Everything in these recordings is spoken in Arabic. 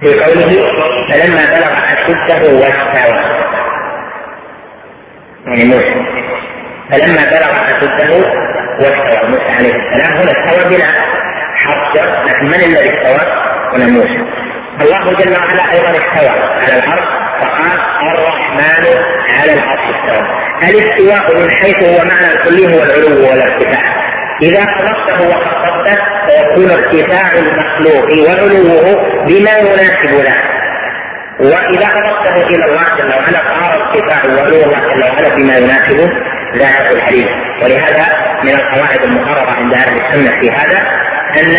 في قوله فلما بلغ أشده واستوى. يعني موسى. فلما بلغ أشده واستوى. موسى عليه السلام هنا استوى بلا حرف لكن من الذي استوى؟ هنا موسى. الله جل وعلا أيضا استوى على الأرض فقال الرحمن على العرش استوى. الاستواء من حيث هو معنى الكلي هو العلو والارتفاع؟ إذا خلقته وخفضته فيكون ارتفاع المخلوق وعلوه بما يناسب له. وإذا أضفته إلى الله جل وعلا صار ارتفاع وعلو الله جل وعلا بما يناسب ذات الحديث. ولهذا من القواعد المقررة عند أهل السنة في هذا أن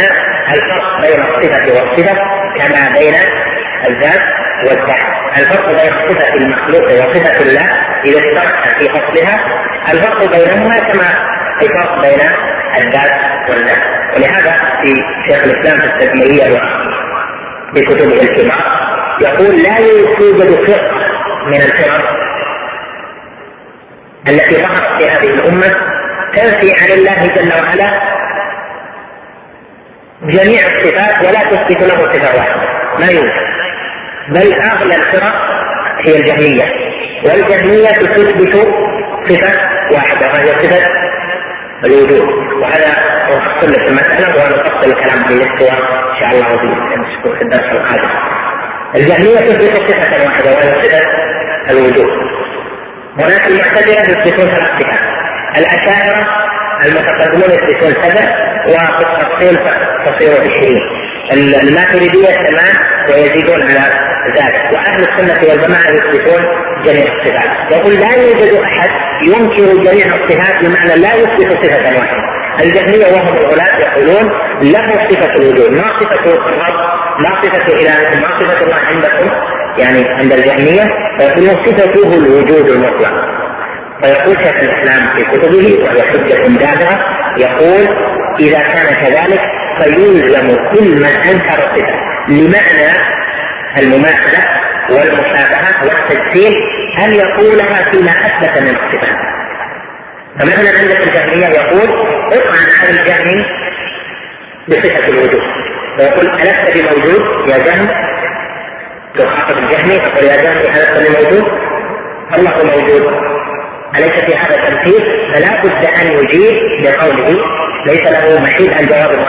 الفرق بين الصفة والصفة كما بين الذات والذات. الفرق بين صفة المخلوق وصفة الله إذا اشتركت في فصلها الفرق بينهما كما الفرق بين الذات والذات ولهذا في شيخ الإسلام في التدميريه في كتبه الكبار يقول لا يوجد فرقه من الفرق التي ظهرت في هذه الأمة تنفي عن الله جل وعلا جميع الصفات ولا تثبت له صفة واحدة. ما يوجد. بل أغلى الفرق هي الجهمية. والجهمية تثبت صفة واحدة. وهي صفة الوجود وهذا في المسألة ونفصل الكلام عن الاستواء إن شاء الله في الدرس القادم. الجهمية تثبت صفة واحدة وهي صفة الوجود. هناك المعتزلة يثبتون ثلاث صفات. الأشاعرة المتقدمون يثبتون سبع وفي التفصيل تصير عشرين. الماتريدية ثمان ويزيدون على ذلك. وأهل السنة والجماعة يثبتون جميع الصفات. يقول لا يوجد أحد ينكر جميع الصفات بمعنى لا يثبت صفة واحدة. الجهمية وهم الغلاة يقولون له صفة الوجود ما صفة الرب ما صفة اله ما صفة الله عندكم؟ يعني عند الجهمية فيقولون صفته الوجود المطلق. فيقول شيخ الإسلام في كتبه وهي حجة دافعه يقول إذا كان كذلك فيلزم كل من أنكر الصفه لمعنى المماثلة والمشابهة والتجسيم أن يقولها فيما أثبت من الصفات فمثلا عندك الجهمية يقول اطعن هذا الجهمي بصفة الوجود. فيقول ألست بموجود يا جهم تخاطب الجهمي تقول يا جهمي ألست بموجود؟ الله موجود. أليس في هذا تمثيل فلا بد أن يجيب بقوله ليس له محيل عن جواب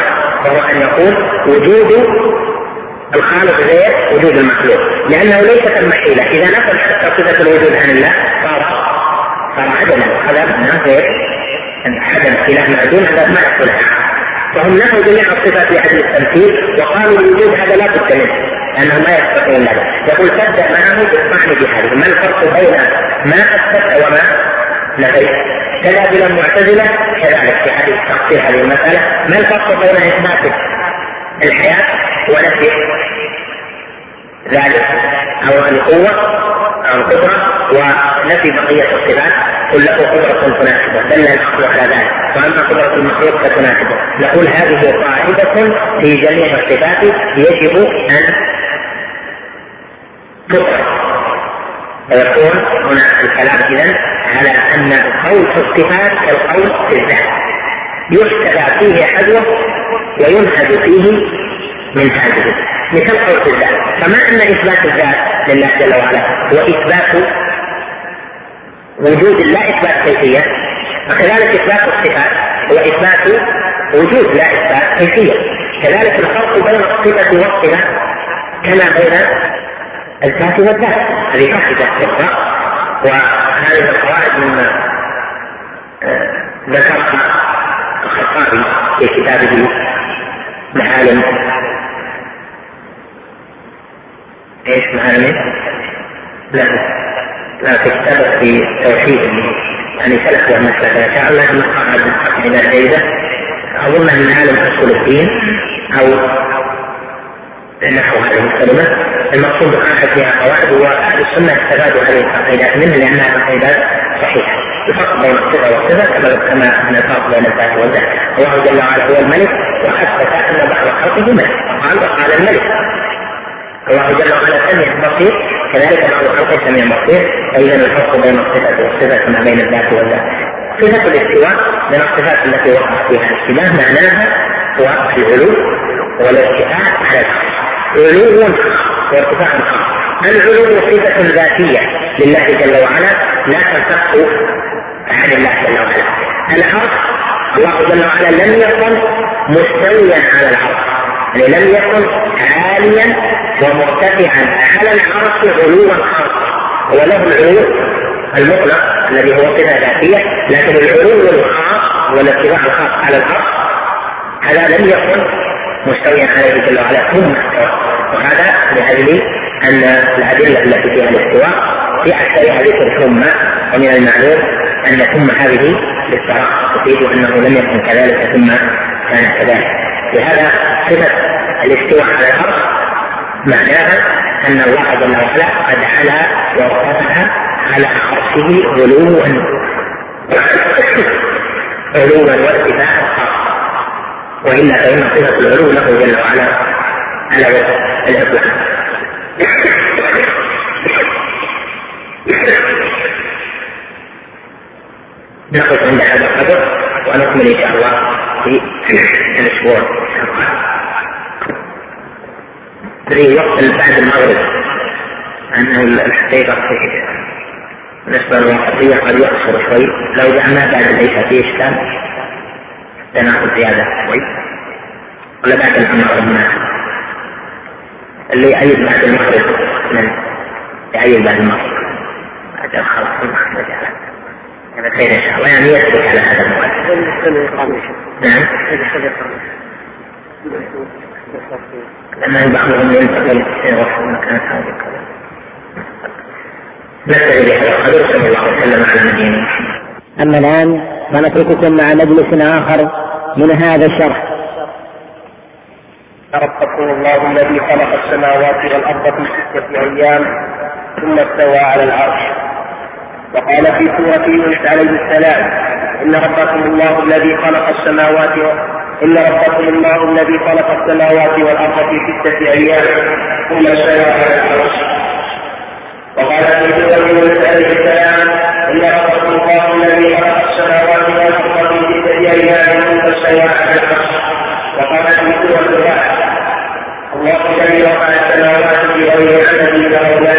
وهو أن يقول وجود الخالق غير وجود المخلوق. لأنه ليس ثم حيله إذا نفى حتى صفة الوجود عن الله صار صار عدما هذا معناه غير. عدم اله معدوم هذا ما يحصل فهم نفوا جميع الصفات لعدم التمثيل وقالوا الوجود هذا لا بد منه لأنه ما يستطيعون ذلك. يقول تبدا معه بالطعن بهذه. ما الفرق بين ما اثبت وما نفيت كذا المعتزله كذلك في حديث تفصيل هذه المسألة. ما الفرق بين إثبات الحياة ونفي ذلك. أو القوة أو القدرة ونفي بقية الصفات. قل له قدرة تناسبه. دل الحق على ذلك. وأما قدرة المخلوق فتناسبه. نقول هذه قاعدة في جميع الصفات يجب أن تطرح فيكون هنا الكلام اذا على أن القول في الصفات كالقول في الذات. يحتذى فيه حذوه وينهج فيه من هذه مثل قول الذات فما ان إثبات الذات لله جل وعلا هو إثبات وجود لا إثبات كيفية وكذلك إثبات الصفات هو إثبات وجود لا إثبات كيفية. كذلك الفرق بين الصفة والصفة كما بين الذات والذات. هذه قاعدة أخرى وهذه القواعد مما آه، ذكرها الخطابي في كتابه معالم إيش معاني؟ لا. لا كتابك في توحيد يعني سلك ومسلك إن شاء الله نقرا إلى جيده أظن من عالم اصول الدين أو نحو هذه الكلمة. المقصود بقاعدة فيها قواعد واهل السنة استفادوا هذه العقيدات منها لأنها عقيدات صحيحة. الفرق بين الصفة والصفة كما أن الفرق بين الذات والذات. الله جل وعلا هو الملك واثبت ان بعض خلقه ملك. قال وقال الملك. الله جل وعلا سميع بصير كذلك خلقه سميع بصير فإذا الفرق بين الصفه والصفه كما بين الذات والذات. صفه الاستواء من الصفات التي وقع فيها الاشتباه معناها هو العلو والارتفاع على علو وارتفاع العلو صفة ذاتية لله جل وعلا لا تنفك عن الله جل وعلا. العرش الله جل وعلا لم يكن مستويا على العرش يعني لم يكن عاليا ومرتفعا. على العرش علوا خاصا وله العلو المطلق الذي هو صفه ذاتية لكن العلو الخاص والارتفاع الخاص على العرش هذا لم يكن مستويا عليه جل وعلا. ثم وهذا لأجل أن الأدلة التي فيها الاستواء في اكثرها ذكر ثم ومن المعلوم أن ثم هذه للصراحه تفيد أنه لم يكن كذلك ثم كان كذلك. لهذا صفة الاستواء على الأرض معناها أن الله جل وعلا قد علا وارتفع على عرشه علوا. علوا وارتفاعا خاصا. والا فإن صفة العلو له جل وعلا على وجه الإطلاق. نقف عند هذا القدر ونكمل إن شاء الله في الأسبوع. في وقت بعد المغرب أنه الحقيقة بالنسبة للوسطية قد يقصر شوي. لو جعلناه بعد العشاء في إشكال تناقض زيادة شوي. ولا بعد المغرب مناسب اللي يعيد بعد المغرب من يعيد بعد المغرب. بعد خلاص ما هذا خير إن شاء الله. يعني يثبت على هذا الموعد نعم. لأن بعضهم ينتقل يروح مكان هذا بهذا صلى الله عليه وسلم على نبينا محمد. أما الآن فنترككم مع مجلس آخر من هذا الشرح. ربكم الله الذي خلق السماوات والأرض في ستة أيام ثم استوى على العرش. وقال في سورة يونس عليه السلام إن ربكم الله الذي خلق السماوات. إن ربكم الله الذي خلق السماوات والأرض في ستة أيام ثم استوى على العرش وقال سورة يونس عليه السلام إن ربكم الله الذي خلق السماوات والأرض في ستة أيام ثم استوى على العرش وقال في سورة الرعد الله الذي رفع السماوات بغير عدد له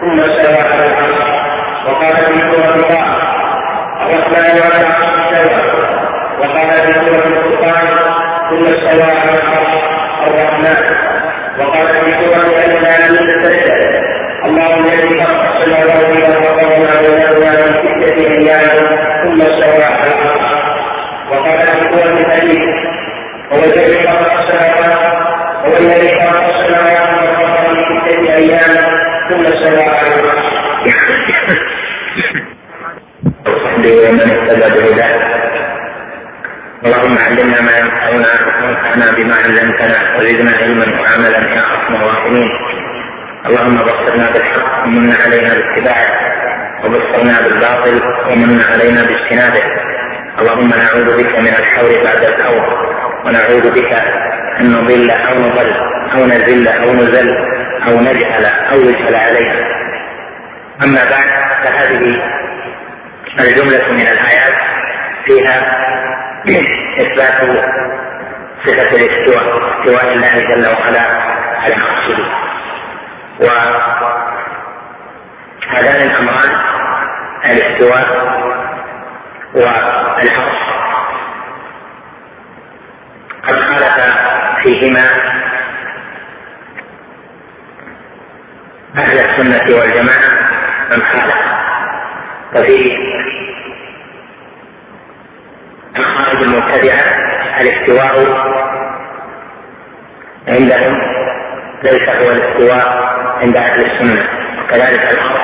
ثم استوى على العرش وقال في سورة الله الرحمن على العرش استوى وقال في سورة الفرقان ثم استوى على العرش الرحمن. وقال في سورة الإنسان سجد الله الذي خلق السماوات والأرض وما بينهما من ستة أيام ثم استوى على العرش وقال في سورة الحديث هو الذي خلق السماوات هو الذي خلق السماوات والأرض في ستة أيام ثم استوى على العرش وصحبه ومن اهتدى بهداه اللهم علمنا ما ينفعنا وانفعنا بما علمتنا وزدنا علما وعملا يا أرحم الراحمين. اللهم بصرنا بالحق ومن علينا باتباعه وبصرنا بالباطل ومن علينا باجتنابه. اللهم نعوذ بك من الحول بعد الحول ونعوذ بك أن نضل أو نضل أو نزل أو نزل أو نجهل أو يجهل علينا. أما بعد فهذه الجملة من الآيات فيها إثبات صفة الاستواء استواء الله جل وعلا على عرشه وهذان الأمران الاستواء والعرش قد خالف فيهما أهل السنة والجماعة من خالف. وفي الخارج المبتدعة الاستواء عندهم ليس هو الاستواء عند أهل السنة وكذلك العرش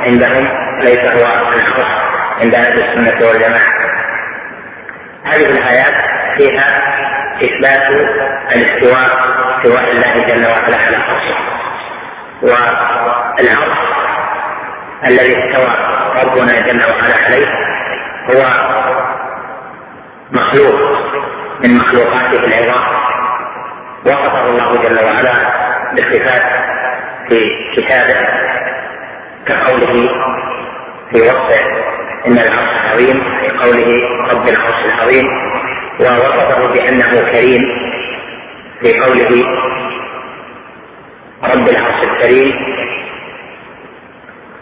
عندهم ليس هو العرش عند أهل السنة والجماعة. هذه الآيات فيها إثبات الاستواء استواء الله جل وعلا على عرشه والعرش الذي استوى ربنا جل وعلا عليه هو مخلوق من مخلوقاته العظام وصفه الله جل وعلا بصفات في كتابه كقوله في وصفه إن العرش عظيم في قوله رب العرش العظيم ووصفه بأنه كريم في قوله رب العرش الكريم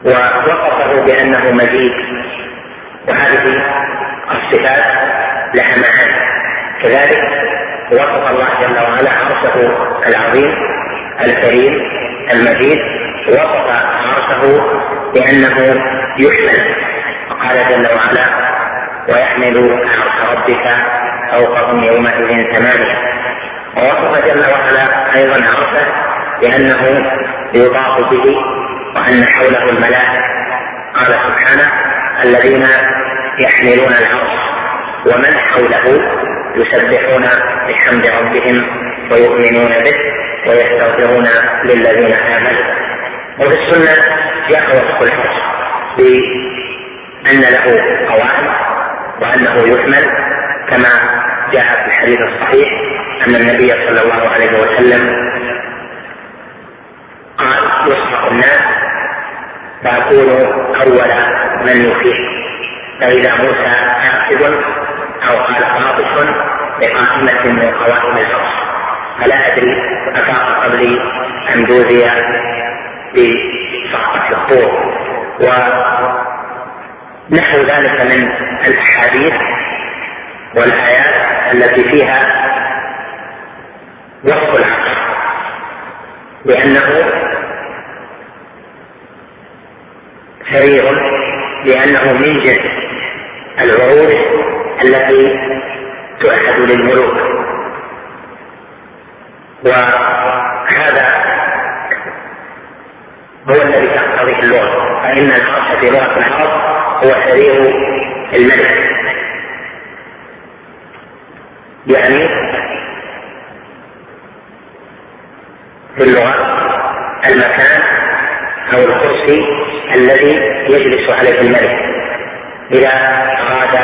ووصفه بأنه مجيد. وهذه الصفات لها معاني كذلك وصف الله جل وعلا عرشه العظيم الكريم المجيد وصف عرشه بأنه يحمل. وقال جل وعلا ويحمل عرش ربك فوقهم يومئذ ثمانيه ووصف جل وعلا أيضا عرشه بأنه يضاف به وأن حوله الملائكة. قال سبحانه الذين يحملون العرش ومن حوله يسبحون بحمد ربهم ويؤمنون به ويستغفرون للذين آمنوا. وفي السنة جاء وصف العرش بأن له قواعد وأنه يحمل كما جاء في الحديث الصحيح أن النبي صلى الله عليه وسلم قال يصحق الناس فأكون أول من يفيق. فإذا موسى عاقب أو قال قاطف بقائمه من قوائم العرش فلا أدري افاق قبلي ام جوزي بصحبه الطور. ونحو ذلك من الأحاديث والآيات التي فيها وصف العرش لأنه سرير لأنه من جنس العروش التي تؤحد للملوك. وهذا هو الذي تقتضيه اللغة. فإن العرش في لغه العرب هو سرير الملك. يعني في اللغة المكان أو الكرسي الذي يجلس عليه الملك. إذا أراد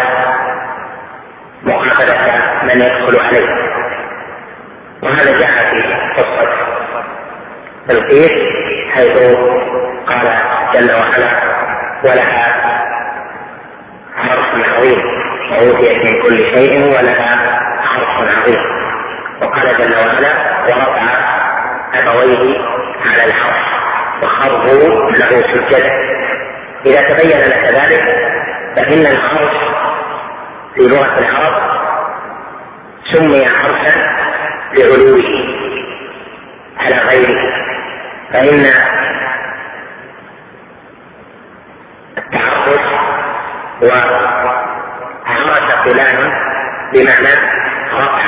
مقابلة من يدخل عليه. وهذا جاء في قصة بلقيس حيث قال جل وعلا ولها عرش عظيم وأوتيت من كل شيء ولها عرش عظيم. وقال جل وعلا ورفع أبويه على العرش وخروا له سجدا إذا تبين لك ذلك فإن العرش في لغة العرب سمي عرشا لعلوه على غيره. فإن التعرش وعرش فلان بمعنى رفع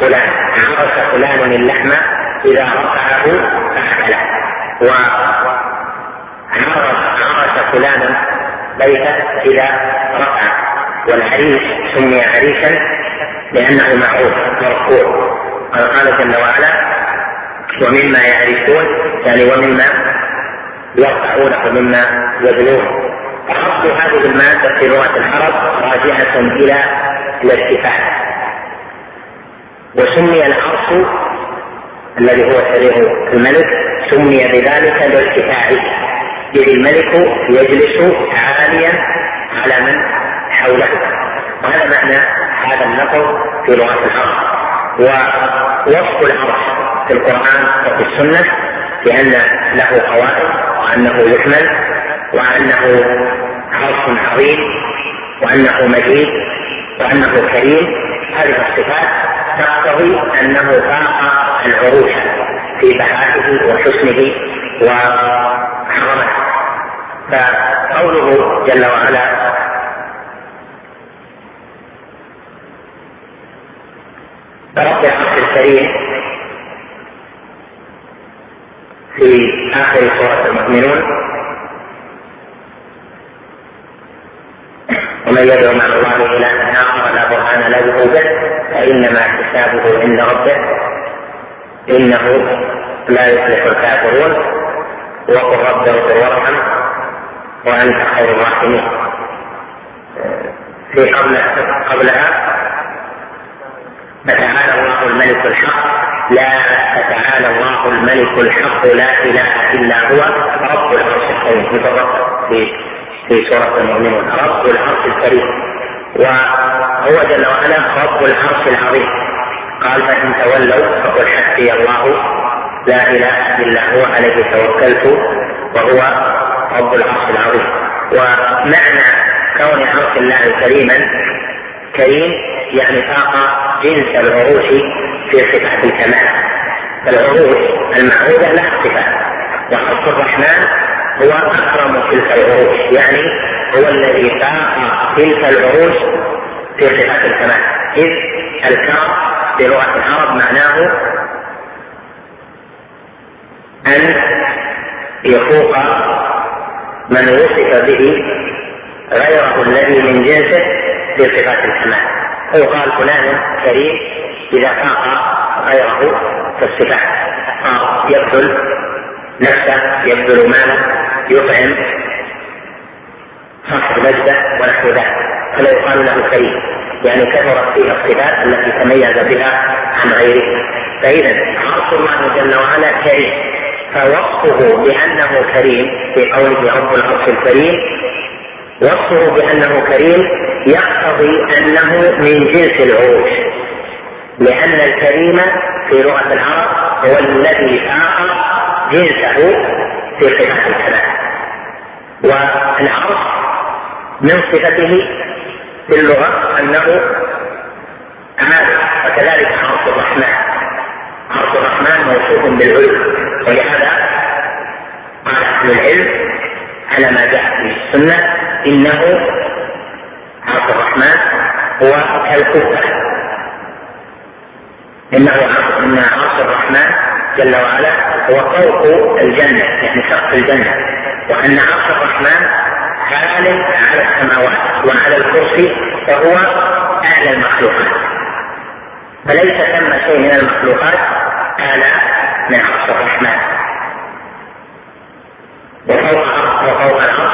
فلان. عرف فلان اللحم إذا رفعه فأكله. وعرف عرف فلانا بيتا إذا رفع والعريس سمي عريسا لأنه معروف مرفوع. قال قال جل وعلا ومما يعرفون يعني ومما يرفعونه مما يبنون. عرض هذه المادة في لغة العرب راجعة إلى الارتفاع. وسمي العرش الذي هو سرير الملك سمي بذلك لارتفاعه. الملك يجلس عاليا على من حوله. وهذا معنى هذا اللفظ في لغة العرش ووصف العرش في القرآن وفي السنة بأن له قواعد وأنه يحمل وأنه عرش عظيم وأنه مجيد وأنه كريم. هذه الصفات تقتضي أنه فاق العروش في بهائه وحسنه وعظمته فقوله جل وعلا رب العرش الكريم في آخر سورة المؤمنون ومن يدعو مع الله الها آخر لا برهان له به فإنما حسابه عند ربه إنه لا يفلح الكافرون وقل رب اغفر وارحم وأنت خير الراحمين. في قبل قبلها فتعالى الله الملك الحق. لا فتعالى الله الملك الحق لا إله إلا هو. رب العرش الكريم في في سورة المؤمنون. رب العرش الكريم. وهو جل وعلا رب العرش العظيم. قال فإن تولوا فقل حسبي الله لا إله إلا هو عليه توكلت وهو رب العرش العظيم. ومعنى كون عرش الله كريما كريم يعني فاق جنس العروش في صفات الكمال. فالعروش المعروفة لها صفات وعرش الرحمن هو أكرم تلك العروش يعني هو الذي فاق تلك العروش في صفات الكمال. إذ الكرم في لغة العرب معناه أن يفوق من وصف به غيره الذي من جنسه في صفات الكمال فيقال فلان كريم إذا فاق غيره في الصفات. يبذل نفسه يبذل ماله يطعم. صاحب نجدة ونحو ذلك. فلا يقال له كريم. يعني كثرت فيه الصفات التي تميز بها عن غيره. فإذا عرش الله جل وعلا كريم. فوصفه بأنه كريم في قوله رب العرش الكريم وصفه بأنه كريم يقتضي أنه من جنس العروش. لأن الكريم في لغة العرب هو الذي فاق جنسه في صفة الكلام. والعرش من صفته في اللغة أنه عالم وكذلك عرش الرحمن. عرش الرحمن موصوف بالعلو ولهذا قال أهل العلم على ما جاء في السنة إنه عرش الرحمن هو كالكفة إنه عرش إن عرش الرحمن جل وعلا هو فوق الجنة يعني سقف الجنة. وأن عرش الرحمن عال على السماوات وعلى الكرسي فهو أعلى المخلوقات. فليس ثم شيء من المخلوقات أعلى من عرش الرحمن. وفوق العرش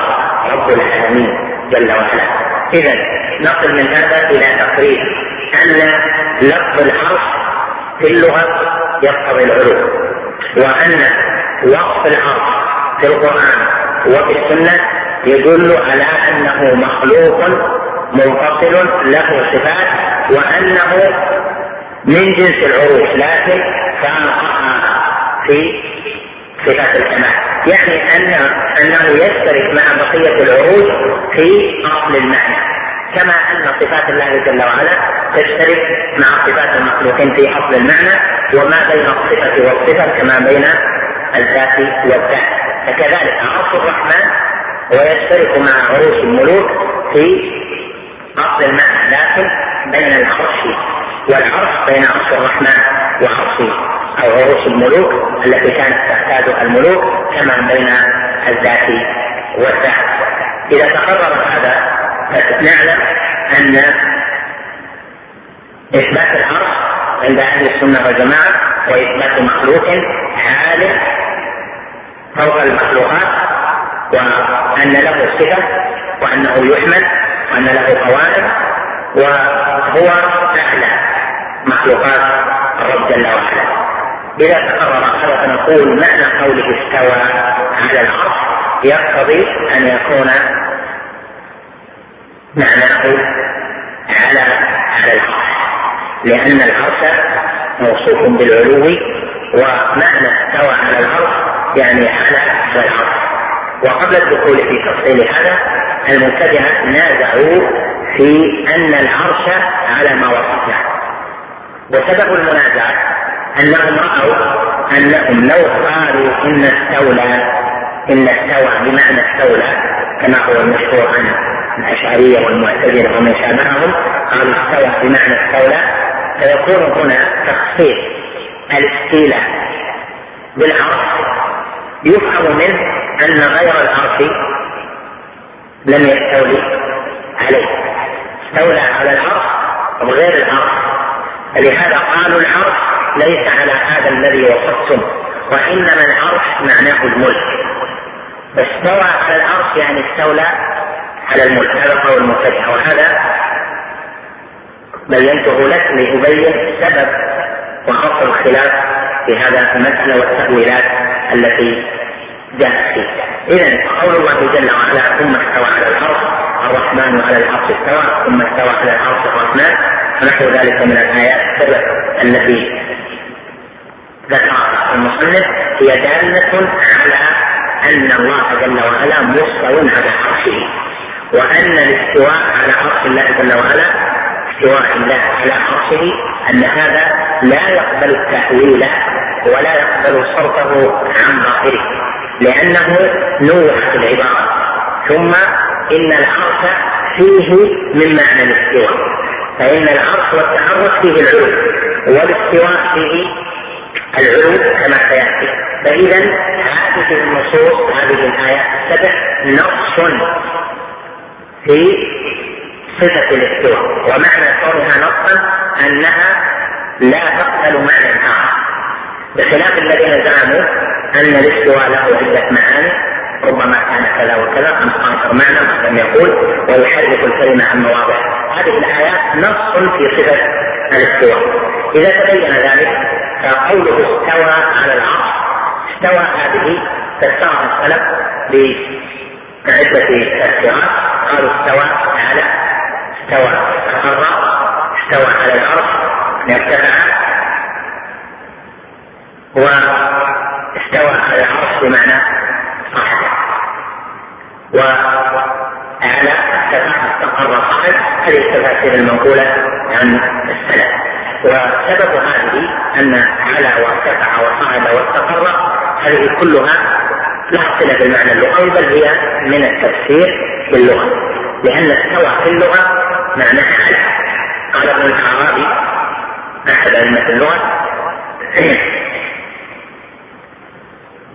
رب العالمين جل وعلا. إذا نصل من هذا إلى تقرير أن لفظ العرش في اللغة يقتضي العلو وأن وصف العرش في القرآن وفي السنة يدل على أنه مخلوق منفصل له صفات وأنه من جنس العروش لكن فاقها في صفات الكمال يعني أن أنه يشترك مع بقية العروش في أصل المعنى. كما أن صفات الله جل وعلا تشترك مع صفات المخلوقين في أصل المعنى وما بين الصفة والصفة كما بين الذات والذات. فكذلك عرش الرحمن ويشترك مع عروش الملوك في أصل المعنى لكن بين العرش والعرش بين عرش الرحمن وعرش أو عروش الملوك التي كانت تحتاج الملوك كما بين الذات والذات. إذا تقرر هذا فنعلم أن إثبات العرش عند أهل السنة والجماعة وإثبات مخلوق عالم فوق المخلوقات وأن له صفة وأنه يحمد وأن له قوائم وهو أعلى. مخلوقات الرب جل وعلا. إذا تقرر هذا فنقول معنى قوله استوى على العرش. يقتضي أن يكون معناه على على العرش. لأن العرش موصوف بالعلو ومعنى استوى على العرش يعني على العرش. وقبل الدخول في تفصيل هذا المبتدئة نازعوا في أن العرش على ما وصفنا وسبب المنازعة أنهم رأوا أنهم لو قالوا إن استولى إن استوى بمعنى استولى كما هو المشهور عن الأشعرية والمعتزلة ومن شابههم قالوا استوى بمعنى استولى فيكون هنا تخصيص الاستيلاء بالعرش يفهم منه أن غير العرش لم يستولي عليه. استولى على العرش وغير العرش فلهذا قالوا العرش ليس على هذا الذي وصفتم وإنما العرش معناه الملك استوى على العرش يعني استولى على الملك هذا قول المبتدع وهذا بينته لك لأبين سبب وخط الخلاف في هذا المسألة والتأويلات التي جاءت فيه. إذا قول الله جل وعلا ثم استوى على العرش الرحمن على العرش استوى ثم استوى على العرش الرحمن. ونحو ذلك من الآيات السبب التي ذكرها المصنف هي دالة على أن الله جل وعلا مستو على عرشه وأن الاستواء على عرش الله جل وعلا استواء الله على عرشه أن هذا لا يقبل التأويل ولا يقبل صرفه عن ظاهره لأنه نوع في العبارة. ثم إن العرش فيه من معنى الاستواء. فإن العرش والتحرك فيه العلو والاستواء فيه العلو كما سيأتي. فإذا هذه النصوص هذه الآيات السبع نص في صفة الاستواء. ومعنى كونها نصا أنها لا تقبل معنى آخر. بخلاف الذين زعموا أن الاستواء له عدة معاني ربما كان كذا وكذا 15 معنى لم يقول ويحرك الكلمة عن مواضعه هذه الآيات نص في صفة الاستواء. إذا تبين ذلك فقوله استوى على العرش استوى هذه فسرها السلف بعدة تفسيرات قالوا استوى على استوى استقر استوى على العرش ارتفع واستوى على العرش بمعنى وأعلى ارتفع استقر صعد هذه التفاسير المنقولة عن السلف وسبب هذه أن على وارتفع وصعد واستقر هذه كلها لا صلة بالمعنى اللغوي بل هي من التفسير باللغة لأن استوى في اللغة معناها على قال ابن الأعرابي أحد أئمة اللغة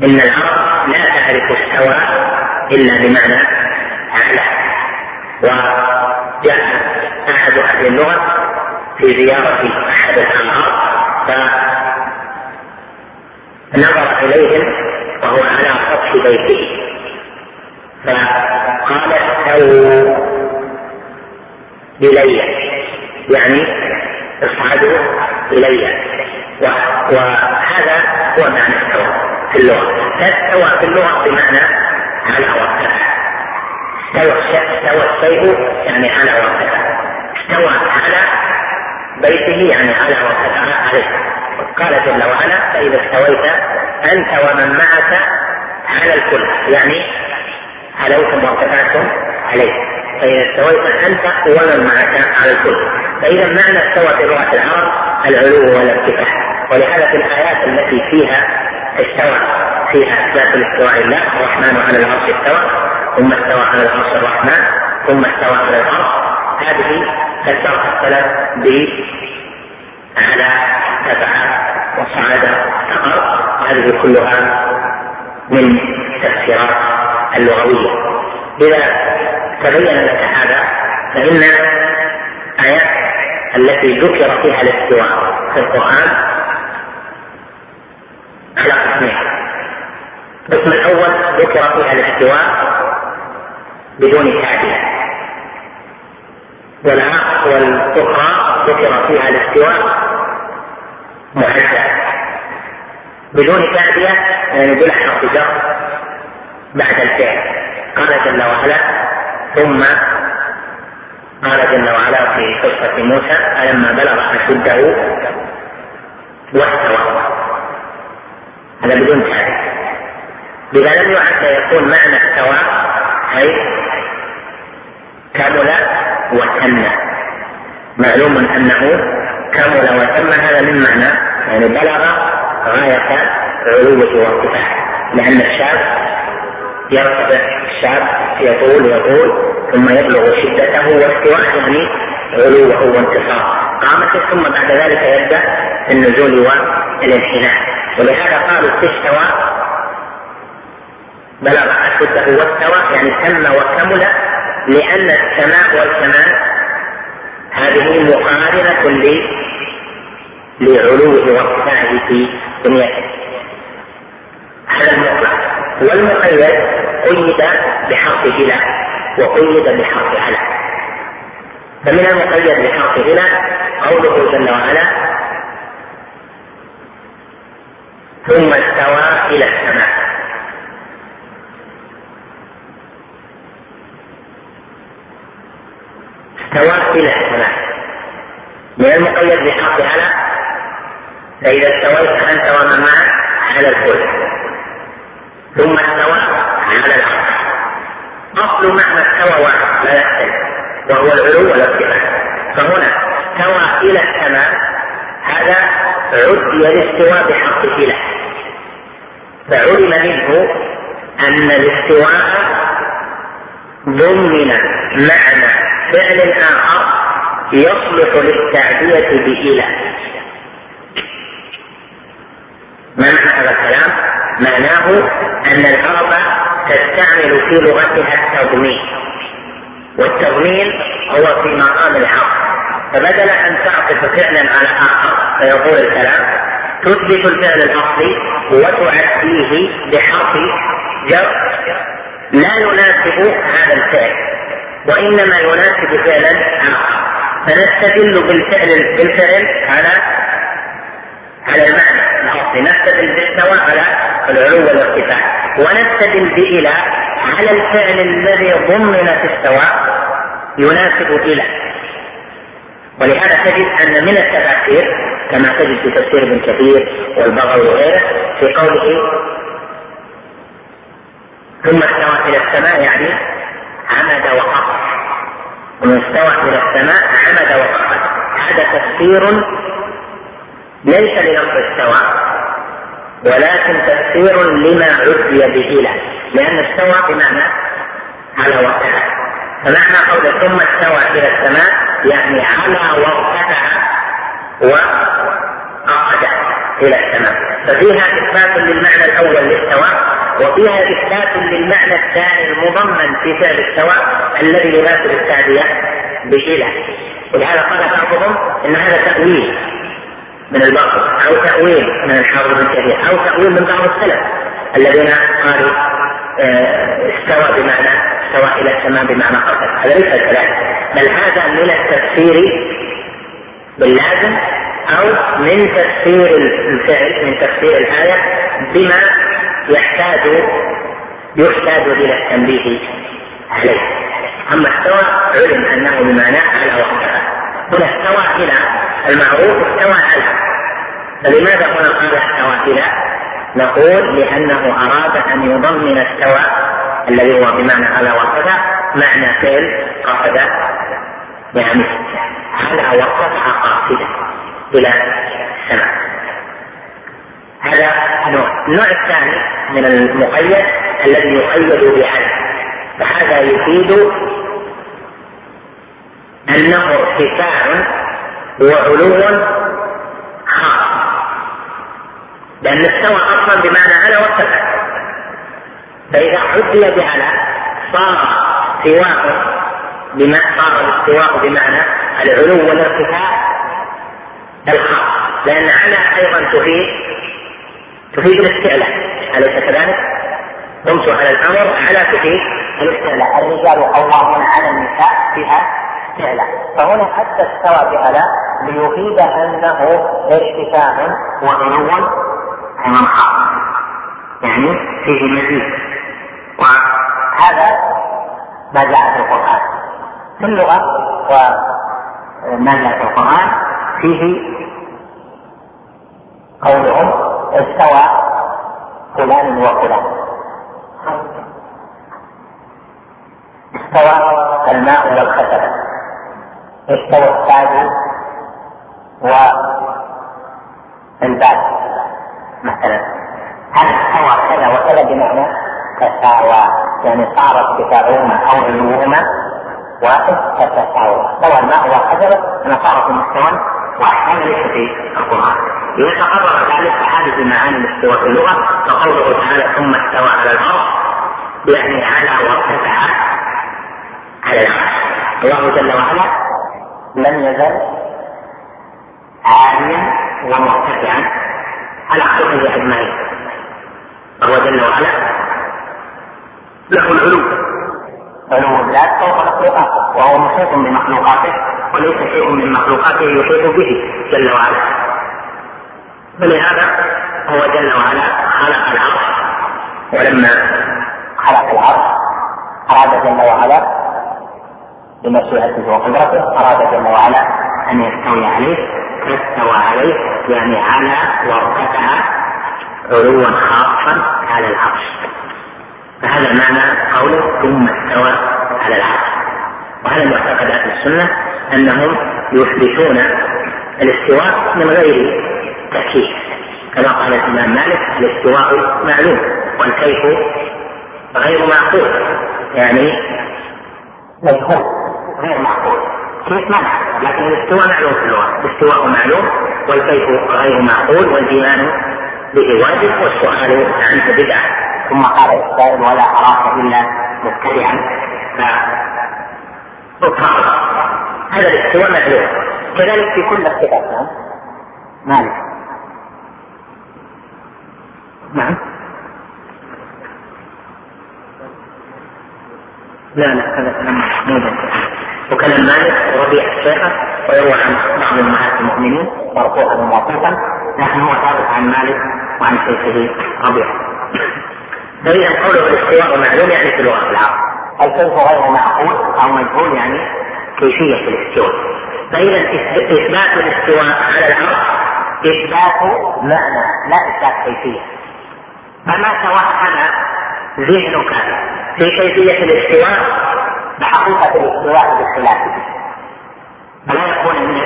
إن العرب لا تعرف استوى إلا بمعنى أعلى. وجاء أحد أهل اللغة في زيارة أحد الأنهار فنظر إليهم وهو على سطح بيته. فقال استووا إلي يعني اصعدوا إلي. وهذا هو معنى استوى في اللغة. استوى في اللغة بمعنى على وارتفع استوى استوى الشيء يعني على وارتفع استوى على بيته يعني على وارتفع عليه. قال جل وعلا فإذا استويت أنت ومن معك على الكل يعني علوتم وارتفعتم عليه. فإذا استويت أنت ومن معك على الكل. فإذا معنى استوى في لغة العرب العلو والارتفاع. ولهذا في الآيات التي فيها استوى فيها اثبات الاستواء لله الرحمن على العرش استوى ثم استوى على العرش الرحمن ثم استوى على العرش. هذه السلف ب على تبع وصعد استقر هذه كلها من التفسيرات اللغوية. إذا تبين لك هذا فإن آيات التي ذكر فيها الاستواء في القرآن على قسمين القسم الأول ذكر فيها الاستواء بدون تعديل والأخرى ذكر فيها الاستواء محدد بدون تعدية يعني بلا حرف جر بعد الفعل. قال جل وعلا ثم قال جل وعلا في قصة موسى ألما بلغ أشده واستوى. هذا بدون تعدية لذا لم يعد يكون معنى الثواب أي كمل وتم. معلوم أنه كمل وتم هذا من معنى يعني بلغ غاية علوه وارتفاعه لأن الشاب يرتفع الشاب يطول يطول ثم يبلغ شدته واستواء يعني علوه وانتصاره. قامته ثم بعد ذلك يبدأ النزول والانحناء ولهذا قالوا استوى بلغ أشده واستوى يعني تم وكمل لأن السماء والكمال هذه مقارنة لعلوه وارتفاعه في بنيته هذا المطلق. والمقيد قيد بحرف إلى وقيد بحرف على فمن المقيد بحرف إلى قوله جل وعلا ثم استوى إلى السماء. استوى إلى السماء من المقيد بحق على فإذا استويت أنت ومن معك على الكل ثم استوى على العرش. أصل معنى استوى واحد لا يختلف وهو العلو والارتفاع فهنا استوى إلى السماء هذا عدي الاستواء بحق إلى فعلم منه أن الاستواء ضمن معنى فعل آخر يصلح للتعدية بإلى ما معنى هذا الكلام؟ معناه أن العرب تستعمل في لغتها التضمين. والتضمين هو في مقام العرض فبدل أن تعطف فعلا على آخر فيقول الكلام تثبت الفعل الأصلي وتعديه بحرف جر لا يناسب هذا الفعل. وإنما يناسب فعلا فنستدل بالفعل بالفعل على على المعنى. الاصلي نستدل باستوى على العلو والارتفاع. ونستدل بإلى على الفعل الذي ضمن في استوى يناسب إلى. ولهذا تجد أن من التفاسير كما تجد في تفسير ابن كثير والبغوي وغيره في قوله ثم استوى إلى السماء يعني عمد وقصر ومن استوى إلى السماء عمد وقصد هذا تفسير ليس للفظ استوى ولكن تفسير لما عدي به لأن استوى بمعنى على وقتها فمعنى قول ثم استوى إلى السماء يعني على وارتفع وقعد إلى السماء. ففيها إثبات للمعنى الأول للسواء وفيها إثبات للمعنى الثاني المضمن في فعل السواء الذي يناسب التعدية بإله ولهذا قال بعضهم إن هذا تأويل من الباطل أو تأويل من الحافظ بن أو تأويل من بعض السلف الذين قالوا آه، استوى بمعنى استوى إلى السماء بمعنى قصد هذا ليس كذلك بل هذا من التفسير باللازم أو من تفسير الفعل من تفسير الآية بما يحتاج يحتاج إلى التنبيه عليه. أما استوى علم أنه بمعنى على وقتها. هنا استوى إلى المعروف استوى على. فلماذا هنا قال استوى إلى؟ نقول لأنه أراد أن يضمن استوى الذي هو بمعنى على وقتها معنى فعل قصد يعني على وقتها قاصدا. إلى السماء. هذا نوع. النوع الثاني من المقيد الذي يقيد بعدد فهذا يفيد أنه ارتفاع وعلو خاص. لأن استوى أصلا بمعنى على وارتفع فإذا عدي بعلى صار سواء بما صار الاستواء بمعنى العلو والارتفاع لأن على أيضا تفيد تفيد الاستعلاء. أليس كذلك؟ قمت على الأمر على تفيد الاستعلاء. الرجال قوامون على النساء فيها استعلاء. فهنا حتى استوى بألا ليفيد أنه ارتفاع عن خاص يعني فيه مزيد. وهذا ما جاء في القرآن. في اللغة وما جاء في القرآن فيه قولهم استوى فلان وفلان. استوى الماء والخشب. استوى التاج والباب. مثلا هل استوى كذا وكذا بمعنى تساوى؟ يعني صار ارتفاعهما أو علوهما واحد فتساوى استوى الماء والحجر أنا صار في مستوى هذا ليس في القران يتقرر ذلك احاديث معاني الاستواء في اللغة. كقوله تعالى ثم استوى على الأرض. يعني على وارتفع على العرش الله جل وعلا لم يزل عاليا ومرتفعا. على خلقه أجمعين. فهو جل وعلا له العلو. علو الذات فوق مخلوقاته وهو محيط بمخلوقاته وليس شيء من مخلوقاته يحيط به جل وعلا. فلهذا هو جل وعلا خلق العرش. ولما خلق العرش أراد جل وعلا بمشيئته وقدرته أراد جل وعلا أن يستوي عليه فاستوى عليه يعني على وارتفع علوا خاصا على العرش. فهذا معنى قوله ثم استوى على العرش. وهذا معتقد أهل السنة أنهم يثبتون الاستواء من غير تكييف كما قال الإمام مالك الاستواء معلوم والكيف غير معقول. يعني مجهول غير معقول. كيف ما لكن الاستواء معلوم في اللغة. الاستواء معلوم والكيف غير معقول والإيمان به واجب والسؤال عنه بدعة. ثم قال السائل ولا أراك إلا مبتدعا ف هذا الاستواء معلوم كذلك في كل الصفات. نعم. مالك. نعم. لا لا هذا كلام محمود وكلام مالك وربيع الشيخة ويروى عن بعض أمهات المؤمنين مرفوعا وموقوفا لكن هو ثابت عن مالك وعن شيخه ربيع. فإذا قوله الاستواء معلوم يعني في لغة العرب الكيف غير معقول أو مجهول يعني كيفية الاستواء. فإذا إثبات الاستواء على العرش إثبات معنى لا إثبات كيفية. فما توهم ذهنك في كيفية الاستواء بحقيقة الاستواء بالخلاف فلا يكون من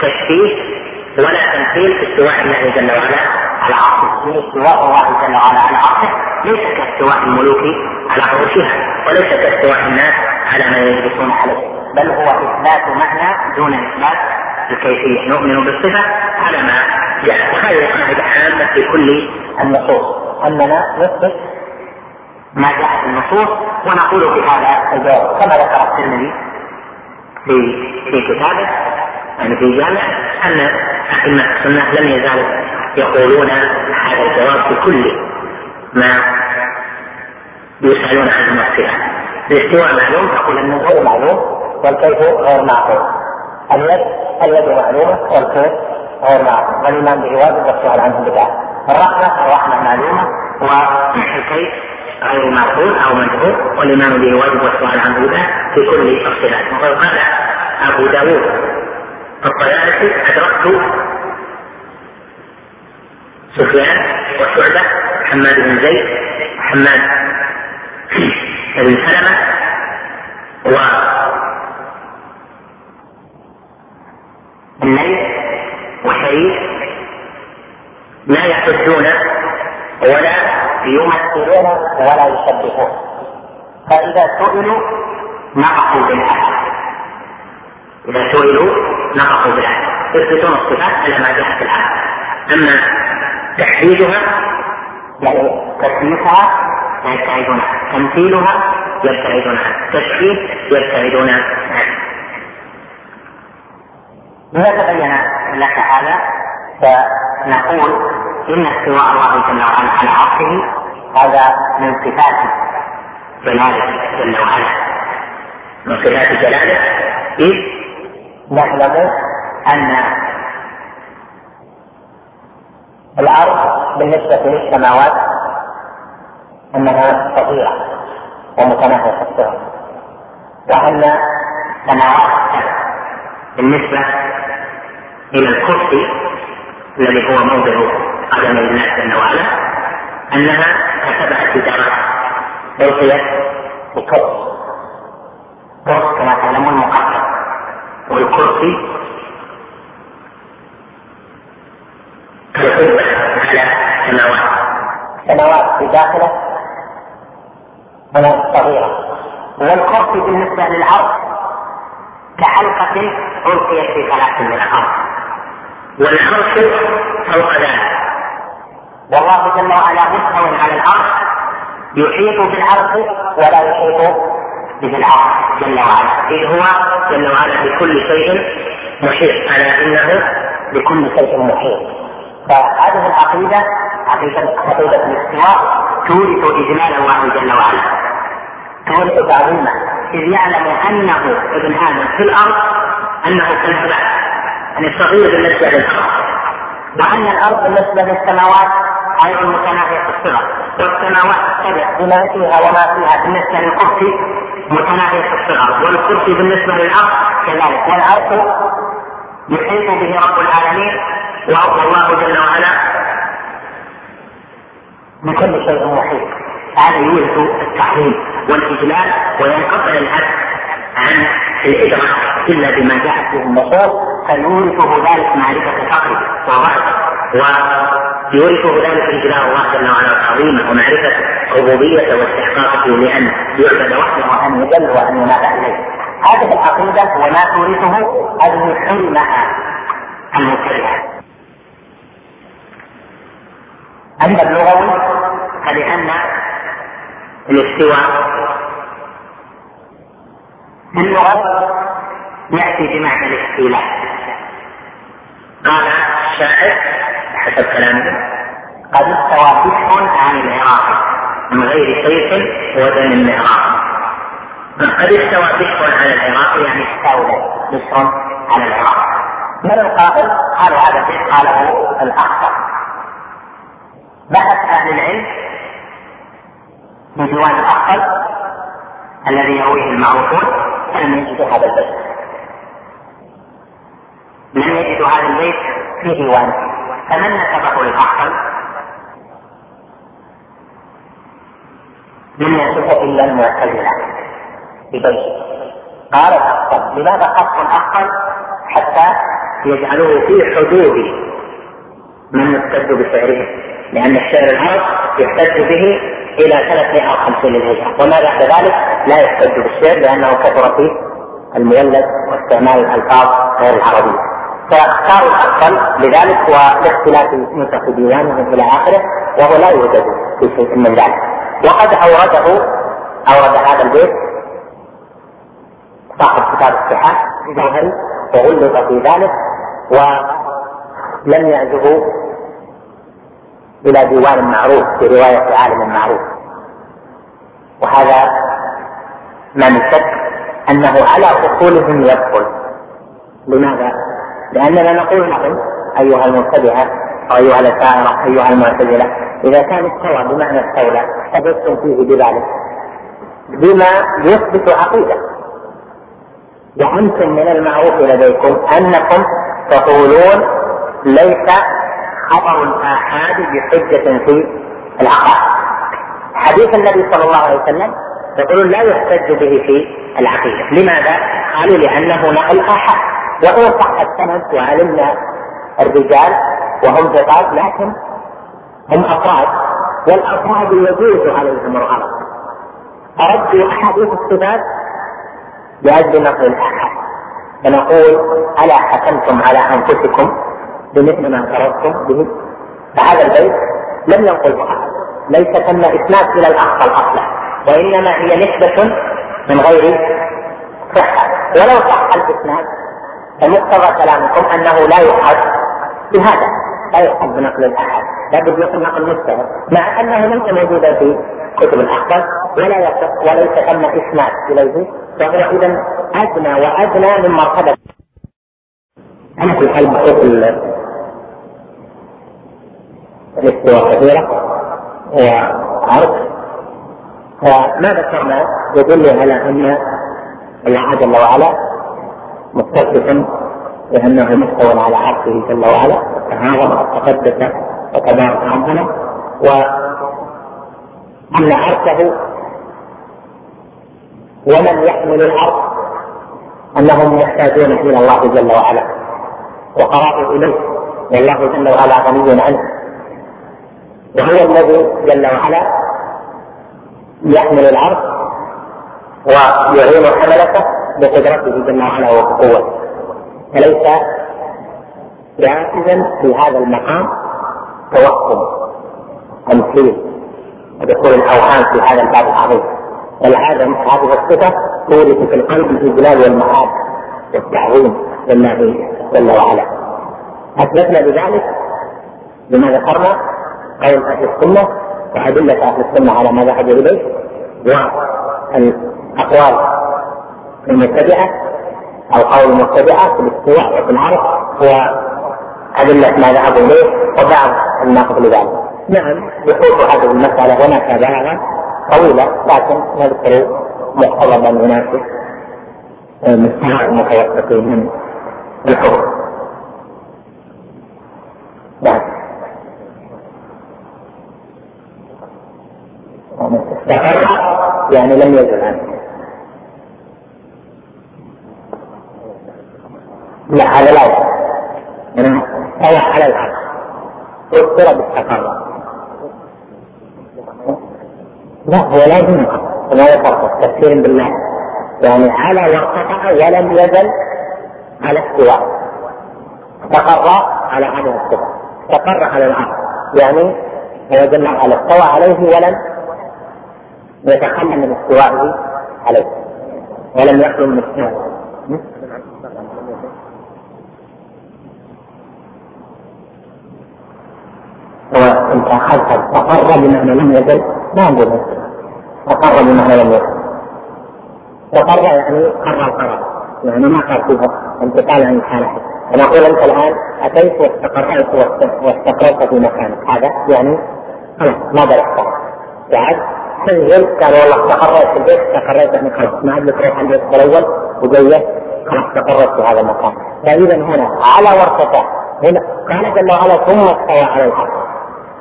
تشبيه ولا تمثيل في استواء الله جل وعلا. عرشه من استواء الله جل وعلا على عرشه ليس كاستواء الملوك على عروشها وليس كاستواء الناس على ما يجلسون عليه بل هو اثبات معنى دون اثبات الكيفيه نؤمن بالصفه على ما جاء وهذه قاعدة عامه في كل النصوص اننا نثبت ما جاء في النصوص ونقول في هذا الجواب كما ذكر الترمذي في في كتابه يعني في جامع أن أئمة السنة لم يزالوا يقولون هذا الجواب في كل ما يسألون عنه الصفه الاستواء معلوم تقول النزول معلوم والكيف غير معقول. اليد اليد معلومه والكيف غير معقول. والإيمان به واجب والسؤال عنه بدعه الرحمة الرحمة معلومة والكيف غير معقول أو مجهول والإيمان به واجب والسؤال عنه بدعه في كل الصفات وقد قال أبو داود الطيالسي أدركت سفيان وشعبة حماد بن زيد حماد بن سلمة و الليل لا يحجون ولا يمثلون ولا يشبهون. فإذا سئلوا نقصوا بالعدل إذا سئلوا نقصوا بالعدل يثبتون الصفات على ما جاء في أما تحديدها يعني تثبيتها يبتعدون عنه تمثيلها يبتعدون عنه تشبيه يبتعدون عنه إذا تبين لك هذا فنقول إن استواء الله جل وعلا على عرشه هذا من صفات جلاله جل وعلا. من صفات جلاله إذ نعلم أن الأرض بالنسبة للسماوات أنها صغيرة ومتناهية الصغر وأن سماوات بالنسبة إلى الكرسي الذي هو موضع قدم الله جل وعلا أنها كسبعة جدارات ألقيت بكرسي كرسي كما تعلمون مقدر والكرسي على السماوات السماوات في داخله صغيرة. والكرسي بالنسبة للعرش كحلقة ألقيت في ثلاث من الأرض والعرش فوق ذلك. والله جل وعلا مستوى على العرش يحيط بالعرش ولا يحيط به العرش جل وعلا. إذ هو جل وعلا بكل شيء محيط ألا إنه بكل شيء محيط. فهذه العقيدة عقيدة عقيدة الاستواء تورث إجلال الله جل وعلا. تورث تعظيمه إذ يعلم أنه ابن آدم في الأرض أنه كالهباء يعني صغير بالنسبة للأرض وأن الأرض بالنسبة للسماوات أيضا متناهية الصغر. والسماوات السبع بما فيها وما فيها بالنسبة للكرسي متناهية الصغر. والكرسي بالنسبة للأرض كذلك. والعرش يحيط به رب العالمين والله جل وعلا من كل شيء محيط هذا يورث التعظيم والإجلال وينقطع العبد عن الإدراك إلا بما جاءت به النصوص فيورثه ذلك معرفة فقره وضعف ويورثه ذلك اجلال الله جل وعلا وتعظيمه ومعرفة ربوبيته واستحقاقه لأن يعبد وحده وأن يجل وأن ينادى إليه. هذه العقيدة وما تورثه هذه حلمها المبتدعة. اما اللغوي؟ فلأن الاستواء في اللغة يأتي بمعنى الاستيلاء. قال الشاعر حسب كلامه قد استوى بشر عن العراق من غير سيف ودم المعراق قد استوى بشر على العراق يعني استولى بشر على العراق. من القائل؟ قالوا هذا قاله الأخطر. بحث أهل العلم في ديوان الاخطر الذي يرويه المعروفون فلم يجدوا هذا البيت. لم يجدوا هذا البيت في ديوانه فمن نسبه للاخطر لم يصف إلا المعتزلة ببيته قال الاخطل لماذا خص الاخطل حتى يجعله في حدود من يحتج بسعره لأن الشعر العرب يحتج به إلى 350 للهجره وما بعد ذلك لا يحتج بالشعر لأنه كثر فيه المولد واستعمال الألفاظ غير العربية. فاختاروا الأفضل لذلك ولاختلاف نسخ ديوانهم إلى آخره وهو لا يوجد في شيء من ذلك. وقد أورده أورد هذا البيت صاحب كتاب الصحاح الجوهري وغلط في ذلك ولم يعزه إلى ديوان معروف في رواية عالم معروف. وهذا ما من شك أنه على أصولهم يدخل. لماذا؟ لأننا نقول لهم أيها المبتدعة أو أيها الأشاعرة أيها المعتزلة إذا كان استوى بمعنى استولى حدثتم فيه بذلك. بما يثبت عقيدة. وأنتم من المعروف لديكم أنكم تقولون ليس خبر الآحاد بحجة في العقائد. حديث النبي صلى الله عليه وسلم يقولون لا يحتج به في العقيدة. لماذا؟ قالوا لأنه نقل آحاد وإن صح السند وعلمنا الرجال وهم ثقات لكن هم أفراد والأفراد يجوز عليهم الغلط. أردوا أحاديث الصفات لأجل نقل الآحاد. فنقول ألا حكمتم على أنفسكم بمثل ما اعترضتم به. فهذا البيت لم ينقله أحد ليس ثم إسناد إلى الأخطل أصلا وإنما هي نسبة من غير صحة. ولو صح الإسناد فمقتضى كلامكم أنه لا يؤخذ بهذا. لا يؤخذ بنقل الأحد. لابد يكون نقل مستند مع أنه ليس موجودا في كتب الأحكام ولا وليس ثم اسناد إليه. فهو اذا أدنى وأدنى من مرتبة. أنا في الحال الاستواء كثيرة وعرض فما ذكرنا يدل على أن الله جل وعلا متصف بانه مستوى على عرشه جل وعلا. تعاظم وتقدس وتبارك ربنا. وأن عرشه ومن يحمل العرش أنهم محتاجون إلى الله جل وعلا وقرابوا إليه. والله جل وعلا غني عنه. وهو الذي جل وعلا يحمل العرش ويعين حملته بقدرته جل وعلا وبقوته فليس جائزا في هذا المقام توهم تمثيل ودخول الأوهام في هذا الباب العظيم. ولهذا هذه الصفة تورث في القلب الاجلال والمعاد والتعظيم لله جل وعلا. أثبتنا بذلك بما ذكرنا قول أهل السنة وأدلة أهل السنة على ما ذهبوا إليه والاقوال المتبعه أو قول المتبعه في الاستواء وفي العرض وادله ما ذهبوا إليه وبعض الناقض لذلك. نعم. يخوض هذه المسألة وما تابعها طويلة لكن نذكر مقتضى من يناسب مستوى المتوسطين من الحكم نعم. يعني استقر يعني لم يزل عنه. لا هذا لا يعني استوى على العرش فسر باستقر لا هو لازم ما يفرق تفسير بالله. يعني على وارتفع ولم يزل على استواء. استقر على هذه الصفة استقر على العرش يعني هو وعلا استوى عليه ولم يتخلى من استوائه عليه. ولم يخلو من استوائه اخذت استقر بمعنى لم يزل ما نقول استقر بمعنى لم يزل. استقر يعني قرر قرار يعني ما قال فيها انتقال عن الحالة أنا أقول أنت الآن أتيت واستقريت واستقريت في مكانك. هذا يعني خلاص ما بلغت بعد تنزل قال والله استقريت في البيت استقريت يعني خلاص ما عاد تروح البيت الأول وجيت خلاص استقريت في هذا المكان. فإذا هنا على وارتفع هنا قال جل وعلا ثم استوى على العرش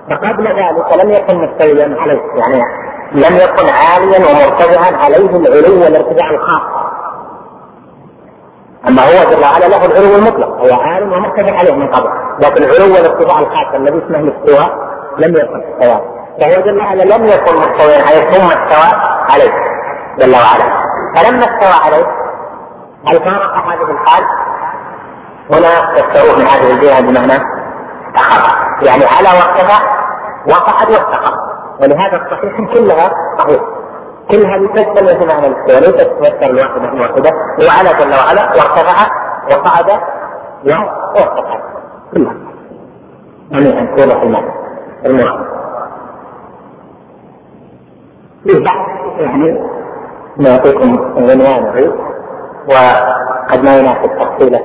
فقبل ذلك لم يكن مستويا عليه يعني لم يكن عاليا ومرتفعا عليه العلو والارتفاع الخاص. أما هو جل وعلا له العلو المطلق هو عالم ومرتفع عليه من قبل. لكن العلو والارتفاع الخاص الذي اسمه الاستواء لم يكن استواء فهو جل وعلا لم يكن مستويا عليه ثم استوى عليه جل وعلا. فلما استوى عليه هل فارق هذه الحال؟ هنا تستوى من هذه الجهة بمعنى استقر يعني على وارتفع وصعد واستقر. ولهذا الصحيح كلها صحيح. كل هذه تشتمل في معنى الاستواء ليست تفسر واحدة وعلى جل وعلا وارتفع وصعد وارتفع. كلها. يعني أن توضح المعنى. المراد. بعد يعني نعطيكم عنوانه وقد ما يناسب تفصيله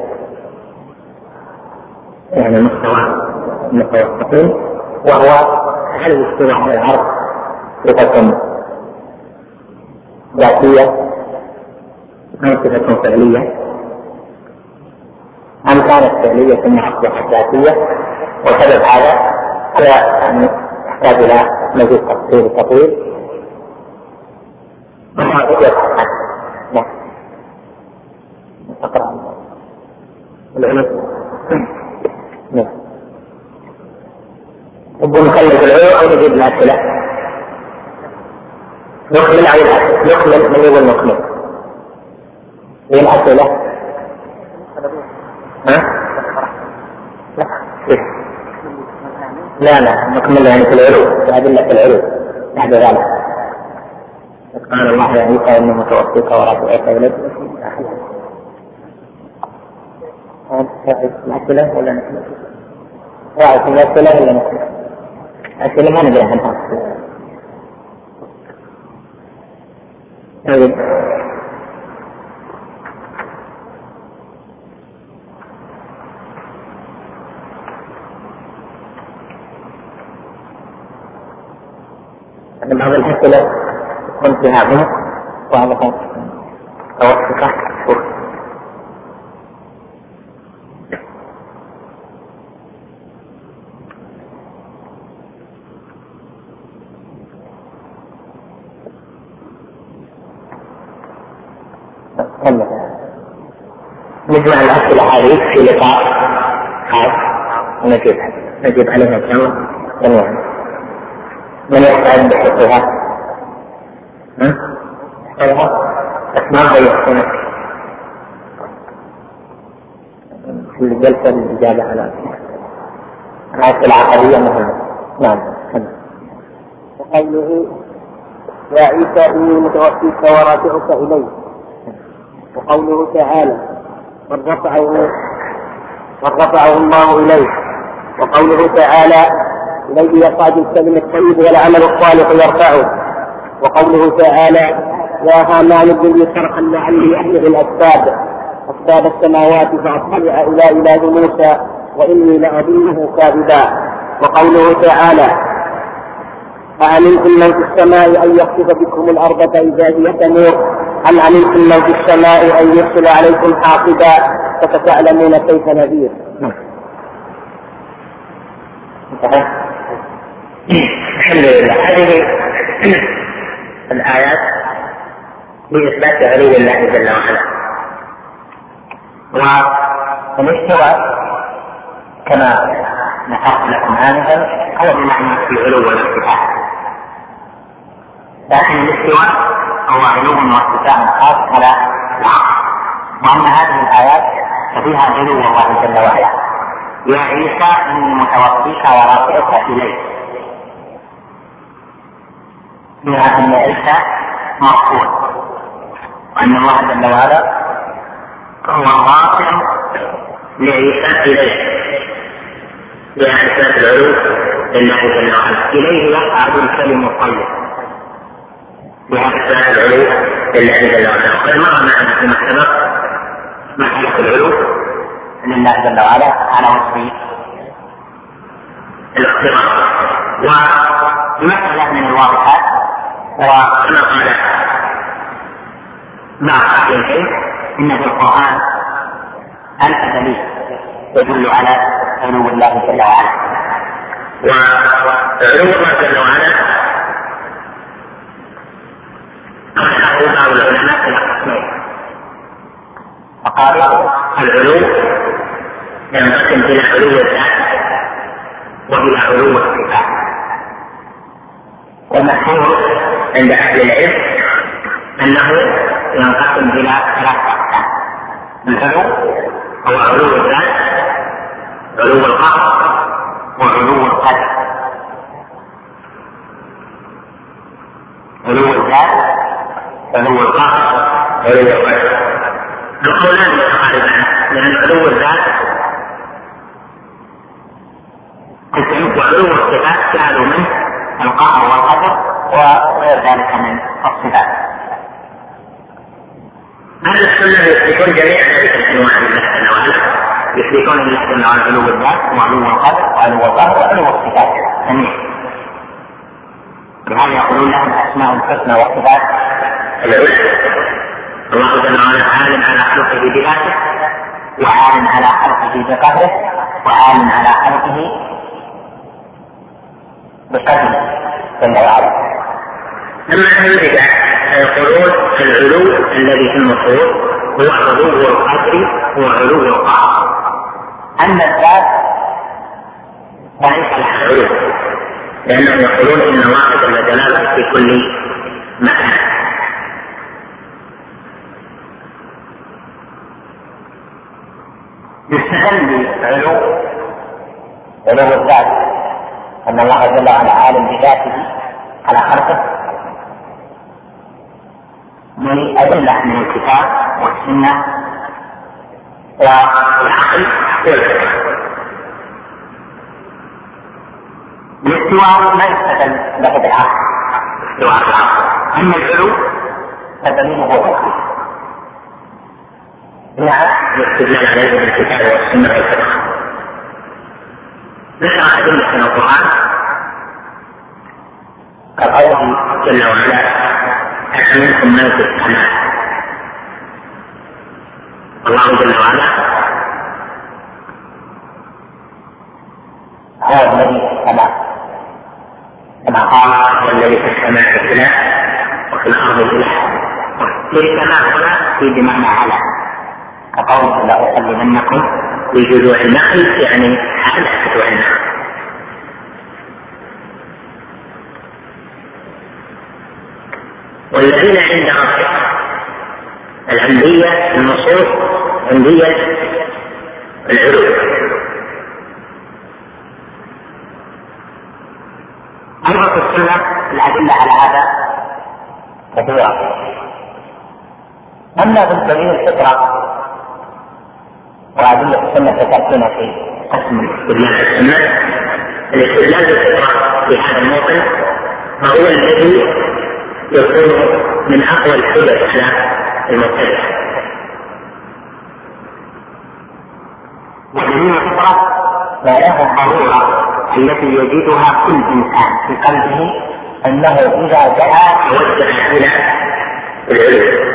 يعني مستوى مستوى وهو هل الاستواء على العرض صفة ذاتية؟ أم صفة فعلية؟ أم كانت فعلية ثم أصبحت ذاتية؟ وسبب هذا هو يعني يحتاج إلى مزيد تفصيل طويل. نعم اقرأ العلوم نعم تبغى نخلص العلوم أو نجيب الأسئلة نكمل أو نكمل من يقول نكمل هي الأسئلة ها؟ لا لا نكمل يعني في العلو في أدلة العلو بعد ذلك قال الله يا عيسى إني متوفيك ورافعك إليك الأسئلة ولا نكمل؟ رأيك الأسئلة ولا نكمل؟ الأسئلة ما ندري عنها طيب بعض الأسئلة فيها عمق وبعضها توسطة نجمع الأسئلة هذه في لقاء خاص. ونجيب نجيب عليها إن شاء الله من يستعد بحفظها؟ ها؟ احفظها ويحسنك في الجلسة الإجابة على الأسئلة العقدية مهمة نعم وقوله يا عيسى إني متوفيك ورافعك إلي وقوله تعالى من رفعه من رفعه الله إليه وقوله تعالى إليه يصعد الكلم الطيب والعمل الصالح يرفعه. وقوله تعالى يا هامان ابن لي صرحا لعلي أهله الأسباب أسباب السماوات فأطلع إلى إله موسى وإني لأظنه كاذبا. وقوله تعالى أأمنتم من في السماء أن يخسف بكم الأرض فإذا هي تمور؟ أم أمنتم من في السماء أن يرسل عليكم حاصبا؟ فستعلمون كيف نذير. الحمد لله. هذه الآيات بإثبات علو الله جل وعلا. والاستواء كما ذكرت لكم آنفا هو بمعنى العلو والارتفاع لكن الاستواء هو علو وارتفاع خاص على العقل. وأن هذه الآيات ففيها علو الله جل وعلا. يا عيسى إني متوفيك ورافعك إلي فيها أن عيسى مرفوع. وأن الله جل وعلا هو الرافع لعيسى إليه. إثبات العلو. لله جل وعلا إليه يصعد الكلم الطيب. إثبات العلو. لله جل وعلا وقد مر معنا فيما سبق مسألة العلو. لله جل وعلا على وجه الاختراع ومسألة من الواضحات وكما قال أهل العلم إن في القرآن ألف دليل يدل على علو الله جل وعلا وعلو الله جل وعلا أخذه بعض إلى قسمين العلو ينقسم إلى علو الذات وإلى علو الصفات. والمشهور عند أهل العلم أنه ينقسم إلى ثلاثة أقسام العلو هو علو الذات علو القهر وعلو القدر. علو الذات علو القهر علو القدر. القولان متقاربان لأن علو الذات وعلو الصفات جعلوا منه القهر والقدر وغير ذلك من الصفات. أهل السنة يثبتون جميع هذه الأنواع لله جل وعلا يثبتون لله جل علو الذات وعلو القدر وعلو القهر وعلو الصفات جميعا لهذا يقولون لهم الأسماء الحسنى والصفات العلى الله جل وعلا عال على خلقه بذاته وعال على خلقه بقدره وعال على خلقه بقدره. جل وعلا أما أهل البدع فيقولون العلو الذي في النصوص هو علو القدر وعلو القهر. أما الذات وليس لها علو. لأنهم يقولون إن الله جل جلاله في كل مكان. يستدل بعلو علو الذات أن الله جل وعلا عالم بذاته على خلقه. من أدلة من الكتاب والسنة والعقل والفقه الاستواء ما يستدل له بالعقل استواء العقل أما العلو فدليله العقل نعم الاستدلال عليه بالكتاب والسنة والفقه. ذكر أدلة من القرآن. كقوله جل وعلا من في السماء الله جل وعلا هو الذي في السماء كما قال والذي في السماء إله وفي الأرض إله في السماء هنا في بمعنى على. كقوله لا أسلمنكم في جذوع النخل يعني على جذوع النخل والذين عند ربك العندية النصوص عندية العلو أيضا في السنة الأدلة على هذا كثيرة أما في دليل الفطرة وأدلة السنة فتأتينا في قسم الاستدلال. السنة الاستدلال بالفطرة في هذا الموطن هو الذي يكون من أقوى الحجج على المبتدع ودليل الفطرة ما له الضرورة التي يجدها كل إنسان في قلبه أنه إذا دعا توجه إلى العلو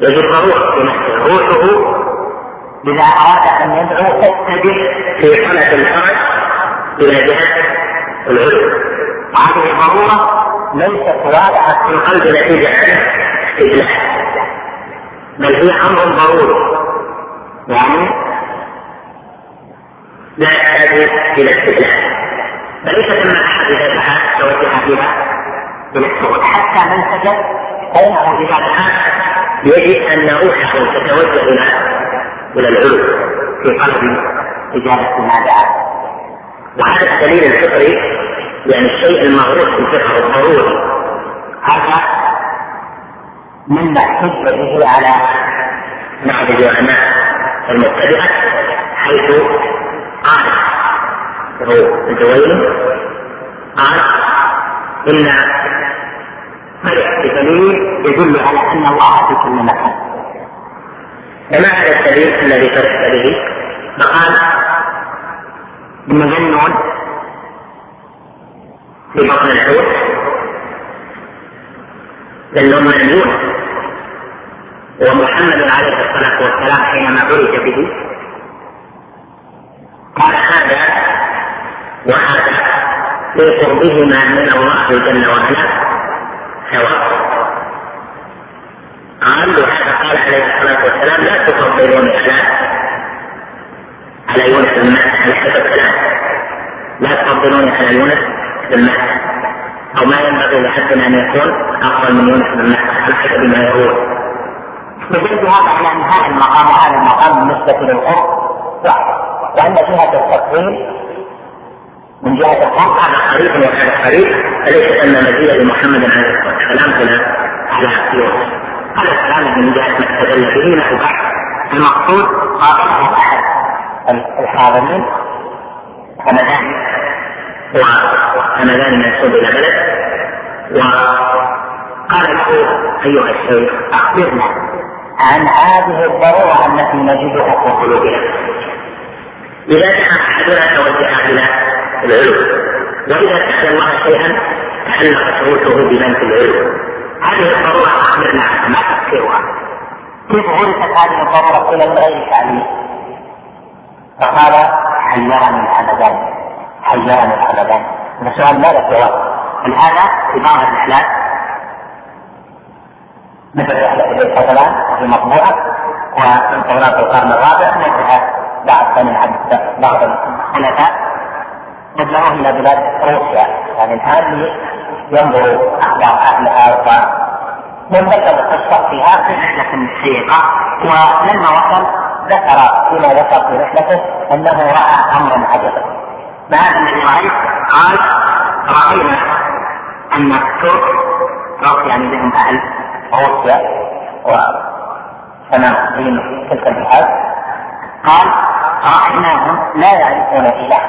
يجد ضرورة في نفسه. روحه إذا أراد أن يدعو تتجه في حالة الفرج إلى جهة العلو وهذه ضرورة ليست واضحة في القلب نتيجة عن بل هي أمر ضروري. يعني لا يحتاج إلى استدلال. فليس ثم إذا سعى توجه إلى السؤال حتى من سجد فإنه إذا دعا يجب أن روحه تتوجه إلى إلى العلو في قلب إجابة ما دعا. وهذا الدليل الفطري يعني الشيء المغروس في الفطر الضروري. هذا مما احتج به على بعض العلماء المبتدعة حيث قال هو الجويني قال إن فرح بدليل يدل على أن الله في كل مكان فما هذا الدليل الذي فرحت به؟ فقال إن ذنون في بطن الحوت ذنون من يونس ومحمد عليه الصلاة والسلام حينما عرج به قال هذا وهذا في قربهما من الله جل وعلا سواء. قال وهذا قال عليه الصلاة والسلام لا تفضلون على على يونس بن متى عليه والسلام لا تفضلون على يونس بن متى أو ما ينبغي لأحد أن يكون أفضل من يونس بن متى على حسب ما يقول. استدلت هذا على ان هذا المقام وهذا المقام بالنسبة للقرب وان جهه التفضيل من جهة الحق هذا قريب وهذا قريب فليس أن مزيد لمحمد عليه الصلاة والسلام على على يونس هذا الكلام من جهة ما استدل به له بعد المقصود قال أحد الحاضرين؟ همدان وهمدان منسوب إلى بلد. وقال له أيها الشيخ أخبرنا عن هذه الضرورة التي نجدها في قلوبنا. إذا كان أحدنا توجه إلى العلو. وإذا سال الله شيئا تعلق شروطه بمن في العلو. هذه الضرورة أخبرنا عنها ما تفسيرها كيف عرفت هذه الضرورة إلى غير تعليم فقال حيرني الحمدان حيرني الحمدان السؤال ماذا الجواب هذا في بعض الرحلات مثل رحلة البيت مثلا في ومن ثورات القرن الرابع نجح بعض بني بعض الخلفاء. نجمعهم إلى بلاد روسيا. يعني الان ينظر أخبار اهلها القصة فيها في رحله شيقه ولما وصل ذكر فيما ذكر في رحلته أنه رأى امرا عجبا. ما الذي رايت؟ قال رأينا أن الترك ترك يعني لهم أهل روسيا. وصناديق تلك البلاد قال رأيناهم لا يعرفون اله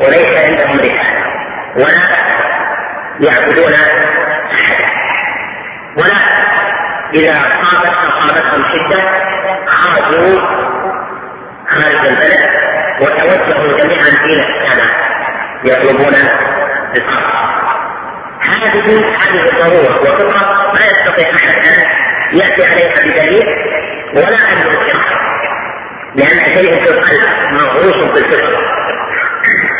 وليس عندهم رسالة. ولا يعبدون أحدا. ولا إذا أصابت أصابتهم شدة خرجوا خارج البلد وتوجهوا جميعا إلى السماء يطلبون القرار هذه هذه الضرورة وفقط ما يستطيع أحد أن يأتي عليها بدليل ولا أن ينكرها. لأن شيء في القلب مغروس في الفطرة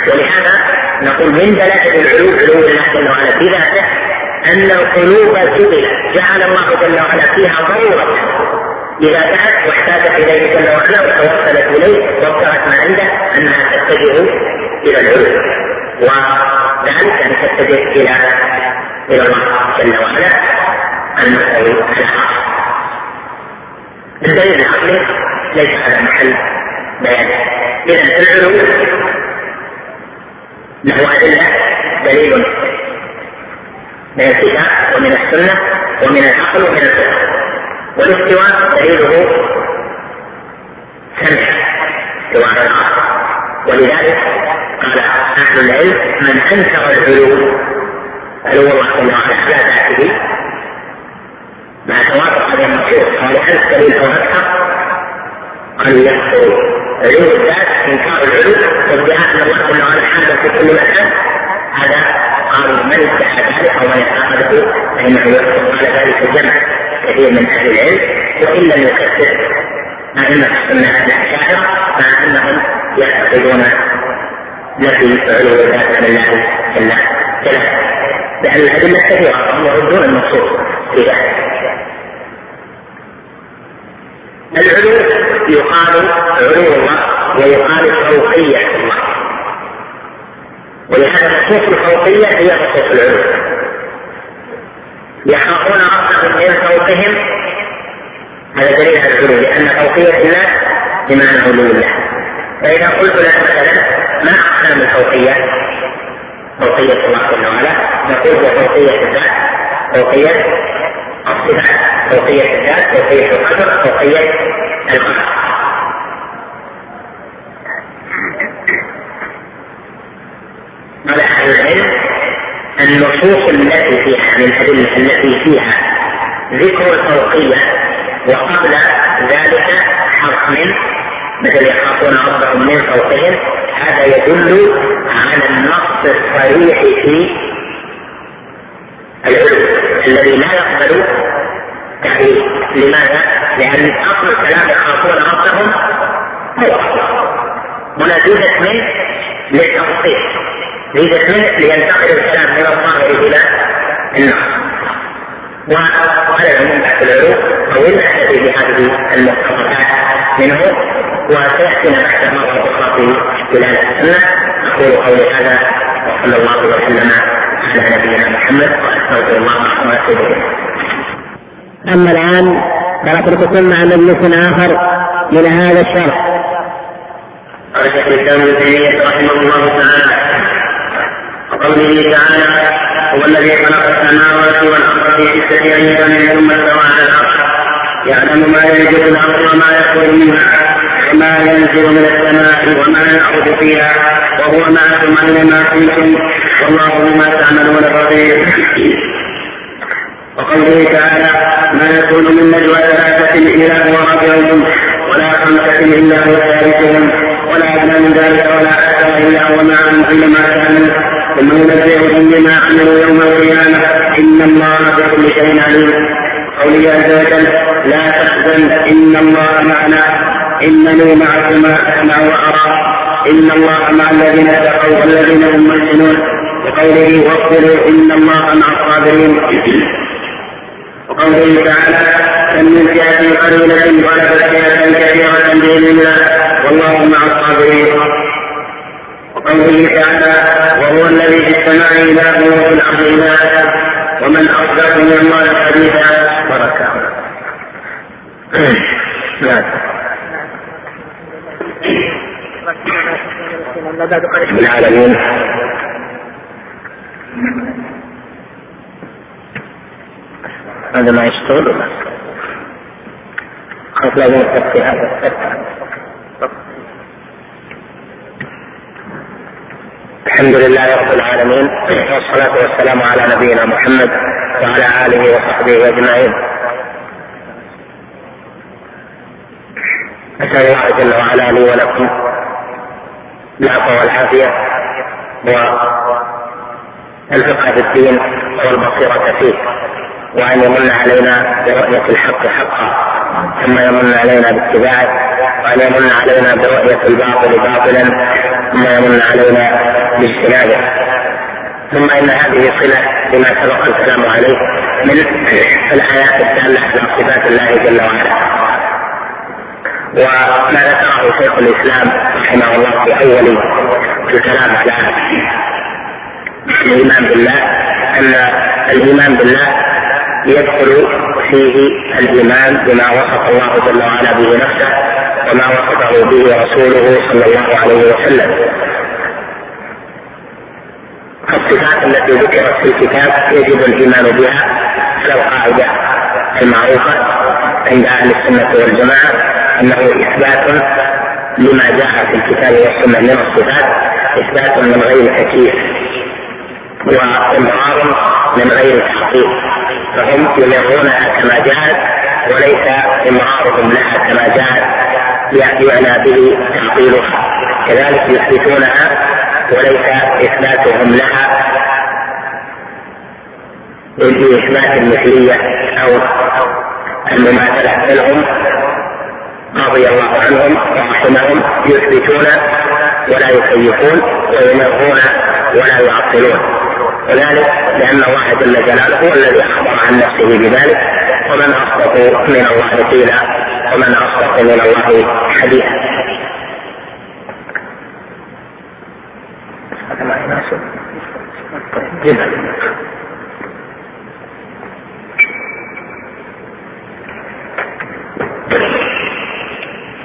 ولهذا نقول من دلائل العلو علو الله جل وعلا في ذاته أن القلوب سئلت جعل الله جل وعلا فيها ضرورة. إذا دعت واحتاجت إليه جل وعلا وتوصلت إليه وابتغت ما عنده أنها تتجه إلى العلو. وذلك أن تتجه إلى إلى الله جل وعلا. المستوي على الدليل العقلي ليس على محل بيان. اذا العلو له أدلة دليل من الكتاب ومن السنة ومن العقل ومن الفقه. والاستواء دليله سمع استواء العقل. ولذلك قال أهل العلم من أنكر العلو علو الله جل وعلا على ذاته مع توافق هذا المقصود قال ألف دليل أو أكثر؟ قالوا يكفر علو الذات انكار العلو وادعاء ان الله جل وعلا حاجة في كل مكان هذا قالوا من ادعى ذلك أو من اعتقده فإنه يكفر قال ذلك جمع كثير من أهل العلم وإن لم يكفر ائمه السنة الاشاعره مع إنهم يعتقدون نفي علو الذات عن الله جل جلاله لأن الأدلة كثيرة فهم يردون النصوص في ذلك. العلو يقال علو الله ويقال فوقية. الله ولهذا النصوص الفوقية؟ هي نصوص العلو يخافون ربهم من فوقهم. هذا دليل على العلو لأن فوقية الله بمعنى علو الله فإذا قلت لك مثلا ما أقسام الفوقية؟ فوقية الله جل وعلا. نقول فوقية الذات فوقية الصفات. فوقية الذات فوقية القدر فوقية القدر قال أهل العلم النصوص التي فيها من الأدلة التي فيها ذكر الفوقية وقبل ذلك حرف من مثل يخافون ربهم من فوقهم هذا يدل على النص الصريح في العلو الذي لا يقبل لماذا؟ لأن أصل الكلام يخافون ربهم هو هنا زيدت من للتفصيل زيدت من لينتقل الكلام من الظاهر إلى النص العموم بعد العلو أو نأتي بهذه المقتضيات منه وسيأتينا بعد مرة أخرى في دلالة السنة. أقول قولي هذا. وصلى الله وسلم على نبينا محمد. وأستغفر الله وأتوب إليه. أما الآن فنترككم مع مجلس آخر من هذا الشرح. قال شيخ الإسلام ابن تيمية رحمه الله تعالى وقوله تعالى هو الذي خلق السماوات والأرض في سته أيام ثم استوى على العرش يعلم ما يلج في الأرض وما يخرج منها وما ينزل من السماء وما يعرض فيها وهو معكم اينما كنتم والله بما تعملون بصير وقوله تعالى ما يكون من نجوى ثلاثة إلا هو رابعهم ولا خمسة إلا هو ثالثهم ولا أدنى من ذلك ولا أكثر إلا هو معهم أينما كانوا. ثم ينبئهم بما عملوا يوم القيامة إن الله بكل شيء عليم. قوله عز وجل لا تحزن إن الله معنا إنني معكما أسمع وأرى إن الله مع الذين اتقوا والذين هم محسنون وقوله واصبروا إن الله مع الصابرين. وقوله تعالى كم من فئة قليلة غلبت فئة كثيرة بإذن الله والله مع الصابرين. وقوله تعالى وهو الذي في السماء اله وفي الأرض اله ومن أصدق من الله حديثا بركه العالمين هذا ما يشتغل ولا خاف لازم في هذا الحمد لله رب العالمين والصلاة والسلام على نبينا محمد وعلى آله وصحبه أجمعين. أسأل الله جل وعلا لي ولكم العفو والعافية والفقه في الدين والبصيرة فيه. وأن يمن علينا برؤية الحق حقا ثم يمن علينا باتباعه وأن يمن علينا برؤية الباطل باطلا ثم يمن علينا باجتنابه. ثم إن هذه صلة لما سبق الكلام عليه من الآيات الدالة على صفات الله جل وعلا. وما ذكره شيخ الإسلام رحمه الله في أول الكلام على الإيمان بالله أن الإيمان بالله يدخل فيه الإيمان بما وصف الله جل وعلا به نفسه وما وصفه به رسوله صلى الله عليه وسلم. الصفات التي ذكرت في الكتاب يجب الإيمان بها على القاعدة المعروفة عند أهل السنة والجماعة أنه إثبات لما جاء في الكتاب والسنة من الصفات إثبات من غير تكييف وامرار من غير تحقيق. فهم يمرونها كما جاءت وليس إمرارهم لها كما جاءت يعنى به تعطيلها. كذلك يثبتونها وليس إثباتهم لها بإثبات المثلية أو المماثلة. بل رضي الله عنهم ورحمهم يثبتون ولا يكيفون ويمرون ولا يعطلون. وذلك لأن الله جل جلاله هو الذي أخبر عن نفسه بذلك ومن أصدق من الله قيلا ومن أصدق من الله حديثا.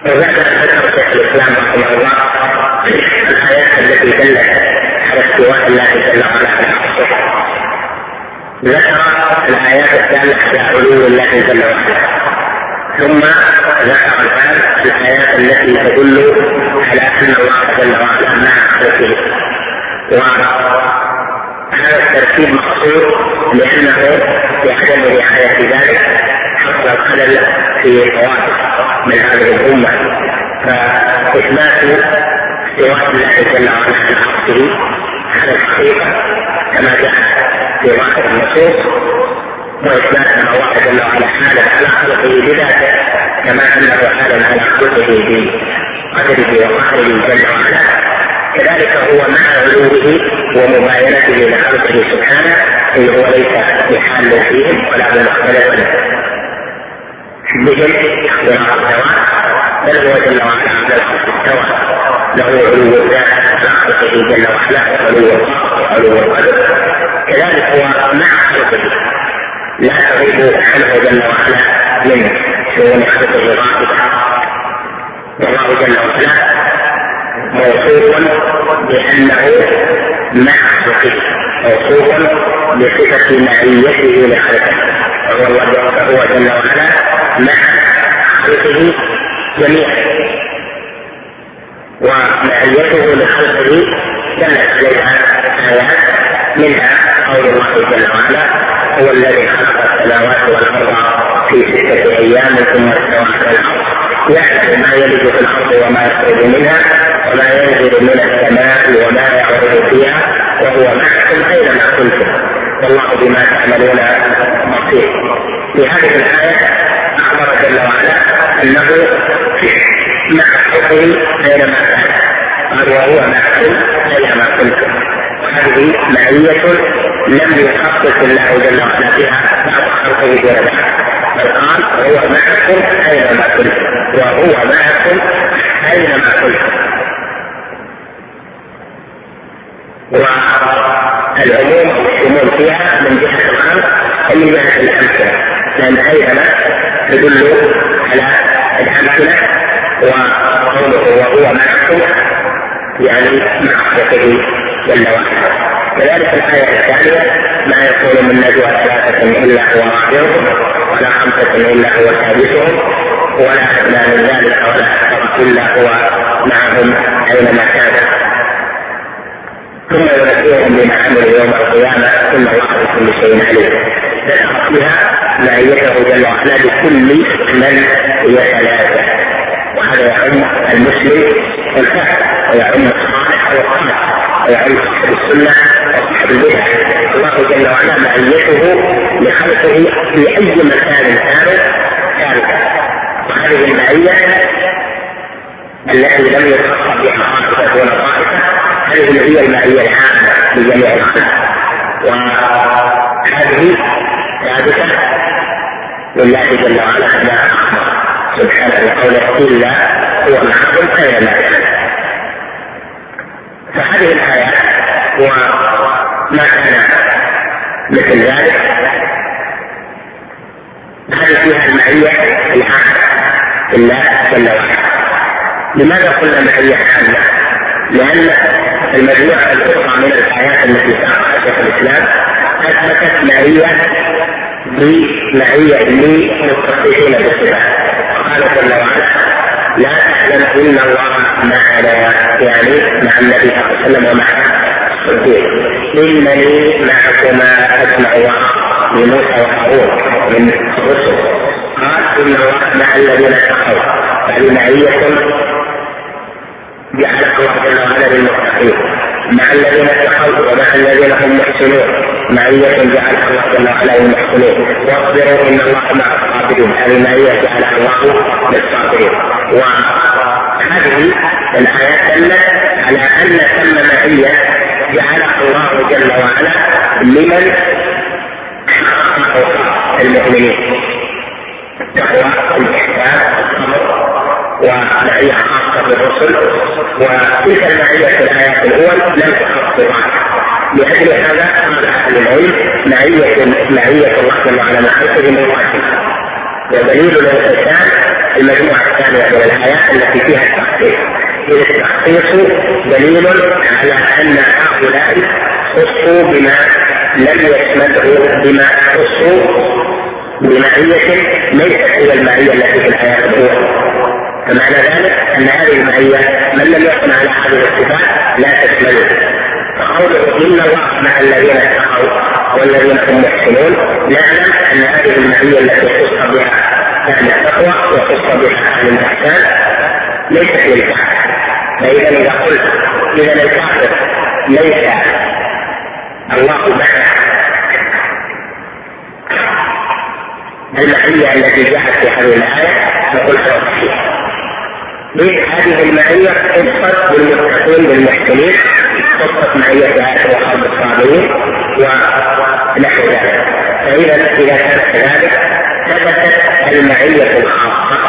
وبعد ذكر شيخ الإسلام رحمه الله الآيات التي دلت الله جل وعلا على عرشه ذكر الايات الداله على علو الله جل وعلا ثم ذكر الان الايات التي تدل على ان الله جل وعلا مع خلقه وهذا الترتيب مقصود لأنه بعدم رعايه ذلك حصل الخلل في طوائف من هذه الأمة فإثبات استواء الله جل وعلا على عرشه على الحقيقة كما جاء في ظاهر النصوص وإثبات أن الله جل وعلا حال على خلقه بذاته كما أنه حال على خلقه بقدره وقهره جل وعلا. كذلك هو مع علوه ومباينته لخلقه سبحانه إن هو ليس بحال فيهم ولا بمختلف بهم اختلاف بل هو جل وعلا على العرش استوى له علو الذات على خلقه جل وعلا علو علو القدر. كذلك هو مع خلقه لا تغيب عنه جل وعلا من شؤون خلقه غائبة والله جل وعلا موصوف بأنه مع خلقه موصوف بصفة معيته لخلقه. وهو جل وعلا مع خلقه جميعا. ومعيته لخلقه دلت عليها آيات منها قول الله جل وعلا هو الذي خلق السماوات والأرض في ستة أيام ثم استوى على الأرض. يعلم ما يلج في الأرض وما يخرج منها وما ينزل من السماء وما يعرض فيها وهو معكم أينما كنتم. والله بما تعملون بصير. في هذه الآية أخبر جل وعلا انه مع حكم اينما كان قال وهو معكم اينما كنتم وهذه معية لم يخصص الله جل وعلا بعض خلقه دون بل قال وهو معكم اينما كنتم وهو معكم اينما كنتم والعموم والشمول فيها من جهة الخلق ومن جهة الأمثلة. لأن أينما تدل على الأمثلة وقوله وهو معكم يعني مع خلقه جل وعلا كذلك الآية الثانية ما يكون من نجوى ثلاثة إلا هو رابعهم ولا خمسة إلا هو سادسهم ولا أدنى من ذلك ولا أكثر إلا هو معهم أينما كان. ثم ينبئهم بما عملوا يوم القيامة ثم الله بكل شيء عليم. فيها معيته جل وعلا بكل من يتلازم وهذا يعم المسلم والكافر ويعم الصالح والصالح ويعم صاحب السنة وصاحب البدع. الله جل وعلا معيته لخلقه في أي مكان كانوا ثابته وهذه المعية التي لم يتخصص بها طائفه دون طائفة. هذه هي المعية العامة لجميع الخلق. وهذه ثابتة لله جل وعلا كما سبحانه بقوله إلا هو معكم أينما كان فهذه الآيات وما كان مثل ذلك. هذه فيها المعية العامة لله جل وعلا. لماذا قلنا معية عامة؟ لأن المجموعة الأخرى من الآيات التي ساقها شيخ الإسلام أثبتت معية بمعية للمتصفين بالصفات قال جل وعلا لا تعلم إن الله معنا يعني مع النبي صلى الله عليه وسلم ومع الصديق. إنني معكما اسمع لموسى وهارون من الرسل. قال إن الله مع الذين اتقوا هذه معية جعل الله جل وعلا للمتقين. مع الذين اتقوا ومع الذين هم محسنون. معية جعلها الله جل وعلا للمحسنين واصبروا إن الله مع الصابرين. هذه معية جعلها الله للصابرين وهذه الآيات دلت على أن ثم معية جعلها الله جل وعلا لمن المؤمنين. التقوى الاحسان الصبر ومعية خاصة بالرسل. وتلك المعية في الآيات الأول لم تخص لأجل هذا قال أهل العلم. معية معية الله جل وعلا مع خلقه من ودليل الإنسان المجموعة الثانية من الآيات التي فيها التخصيص إذ التخصيص دليل على أن هؤلاء خصوا بما لم يشمله بما خصوا بمعية ليست هي المعية التي في الآيات الأولى. فمعنى ذلك أن هذه المعية من لم يكن على هذه الصفات لا تشمله فقوله إن الله مع الذين اتقوا والذين هم محسنون. نعلم أن هذه المعية التي خص بها أهل التقوى وخص بها أهل الاحسان ليست للكافر فإذا إذا قلت إذا الكافر ليس الله معه المعية التي جاءت في هذه الآية نقول هو صحيح. هذه المعية خصت بالمتقين بالمحسنين خصت معية آية وحرب الصابرين ونحو ذلك. فإذا إذا كان كذلك ثبتت المعية الخاصة.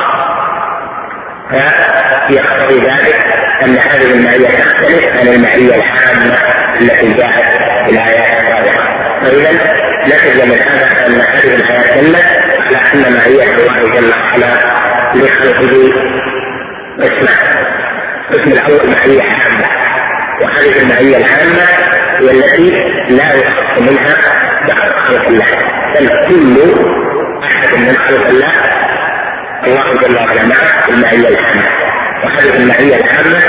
فيقتضي ذلك أن هذه المعية تختلف عن المعية العامة التي جاءت في الآيات السابقة. فإذا نتج من هذا أن هذه الآيات دلت على أن معية الله جل وعلا لخلقه قسمان القسم الأول معية عامة وهذه المعية العامة هي التي لا يخص منها بعض خلق الله. بل كل أحد من خلق الله. الله جل وعلا معه المعية العامة وهذه المعية العامة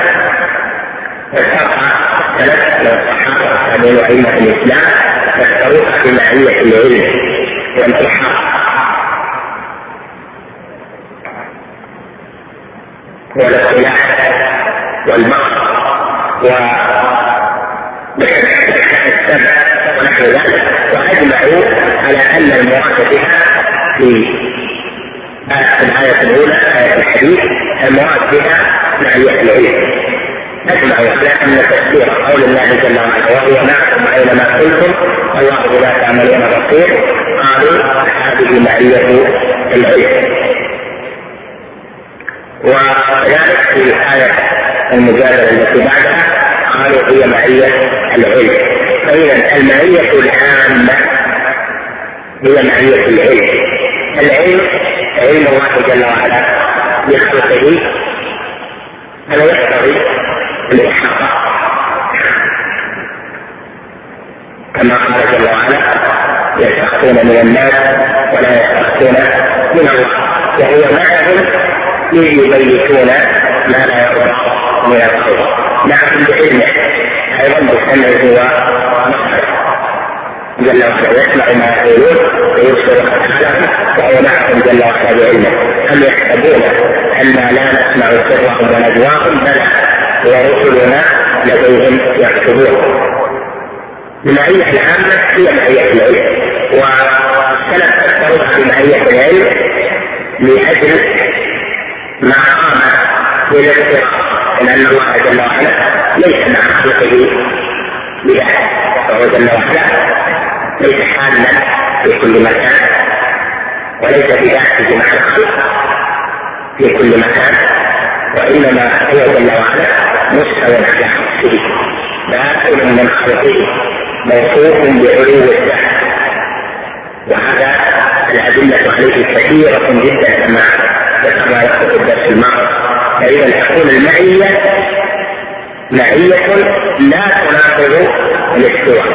فسرها السلف الصحابة والتابعين وأئمة الإسلام. فسروها بمعية العلم. والإحاطة والاختلاف والبصر و السبع ونحو ذلك واجمعوا على ان المراد بها في الآية الأولى آية الحديث المراد بها معية العلم أجمعوا على أن تفسير قول الله جل وعلا وهو معكم أينما كنتم الله بما تعملون بصير قالوا هذه معية العلم وكذلك في الآية المجادلة التي بعدها قالوا هي معية العلم. فإذا المعية العامة هي معية العلم. العلم علم الله جل وعلا بخلقه هذا يقتضي الإحاطة. كما قال جل وعلا يستخفون من الناس ولا يستخفون من الله. وهو معهم يبيتون ما لا يرضى من القول معكم بعلمه أيضا بسمعه جل وعلا يسمع ما يقولون ويبصر افعالهم وهو معكم جل وعلا بعلمه. هم يحسبون أن لا نسمع سرهم ونجواهم بلى. ورسلنا لديهم يكتبون. المعية العامة هي معية العلم. والسلف فسروها بمعية العلم لأجل ما قام بالاقتراض لأن الله جل وعلا ليس مع خلقه بذلك فهو جل وعلا ليس حالا في كل مكان وليس بذاته مع الخلق في كل مكان وإنما هو جل وعلا مستوى على نفسه باطل من خلقه موصوف بعلو الذات وهذا الأدلة عليه كثيرة جدا كما لكم في الدرس الماضي فإذا تكون المعية معية لا تناقض الاستواء.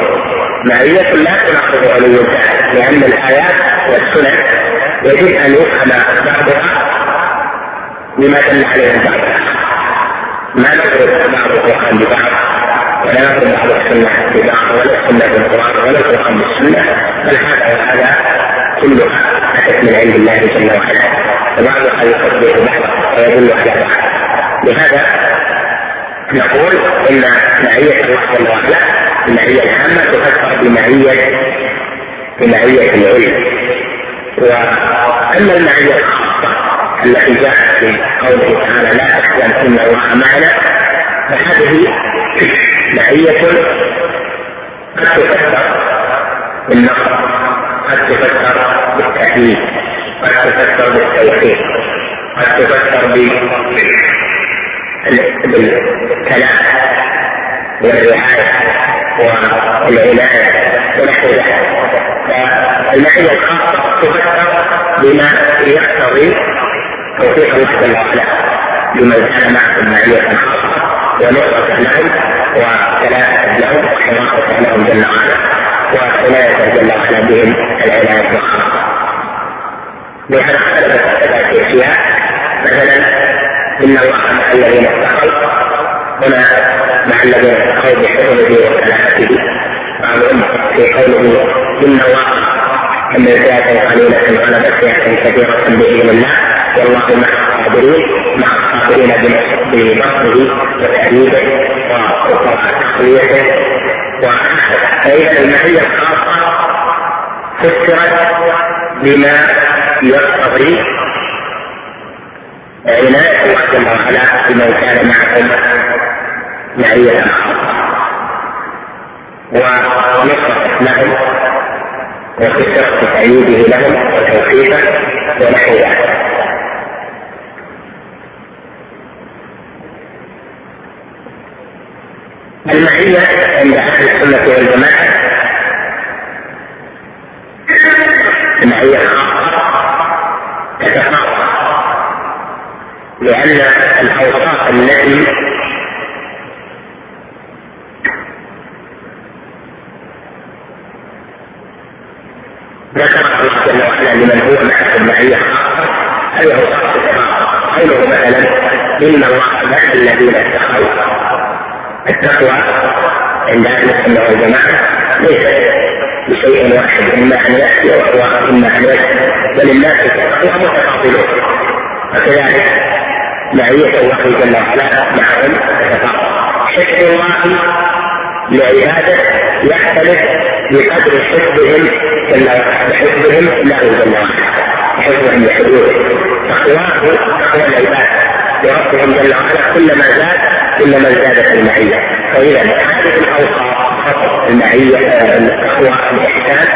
معية لا تناقض علو الذات لأن الآيات والسنن يجب أن يفهم بعضها بما دل عليه البعض. ما نضرب بعض القرآن ببعض ولا نضرب بعض السنة ببعض ولا السنة بالقرآن ولا القرآن بالسنة بل هذا وهذا كلها أتت من عند الله جل وعلا. وبعضها يصدق بعض ويدل على بعض لهذا نقول إن معية الله وعلا المعية العامة تفسر بمعية بمعية العلم. وأما المعية الخاصة التي جاءت في قوله تعالى لا تحزن إن الله معنا فهذه معية قد تفسر بالنصر قد تفسر بالتأييد قد تفسر بالتوفيق قد تفسر بالكلام والرعاية والعناية ونحو ذلك فالمعية الخاصة تفسر بما يقتضي توفيق الله جل وعلا لمن كان معهم معية خاصة ونصرة لهم وكلامة لهم وحراسة لهم جل وعلا وعناية جل وعلا بهم العناية الخاصة لهذا اختلفت ثلاث اشياء مثلا ان الله مع الذين اتقوا هنا مع الذين اتقوا بحفظه وسلامته بعضهم في قوله ان الله كم فئة قليلة غلبت فئة كثيرة بإذن الله والله مع الصابرين مع الصابرين بنصره وتأييده وتقويته فإذا المعية الخاصة فسرت بما يقتضي عناية جل وعلا بمن كان معهم معية خاصة ونصرة لهم وفسرت تأييده لهم وتوفيقه ونحو ذلك المعية عند أهل السنة والجماعة. المعية تتفاوت لأن الأوصاف التي ذكر الله جل وعلا لمن هو معه المعية خاصة أوصاف تتفاوت قوله مثلا إن الله مع الذين اتقوا. التقوى عند أهل السنة والجماعة ليست بشيء واحد إما أن يأتي وهو إما أن يأتي. بل الناس التقوى متفاضلون وكذلك معية الله جل وعلا معهم تتفاضل حفظ الله لعباده يختلف بقدر حفظهم جل وعلا حفظهم له جل وعلا حفظهم لحدوده تقواه تقوى العباد وربهم جل وعلا كلما زاد كلما زادت المعية. فإذا هذه الأوصاف فقط المعية التقوى الإحسان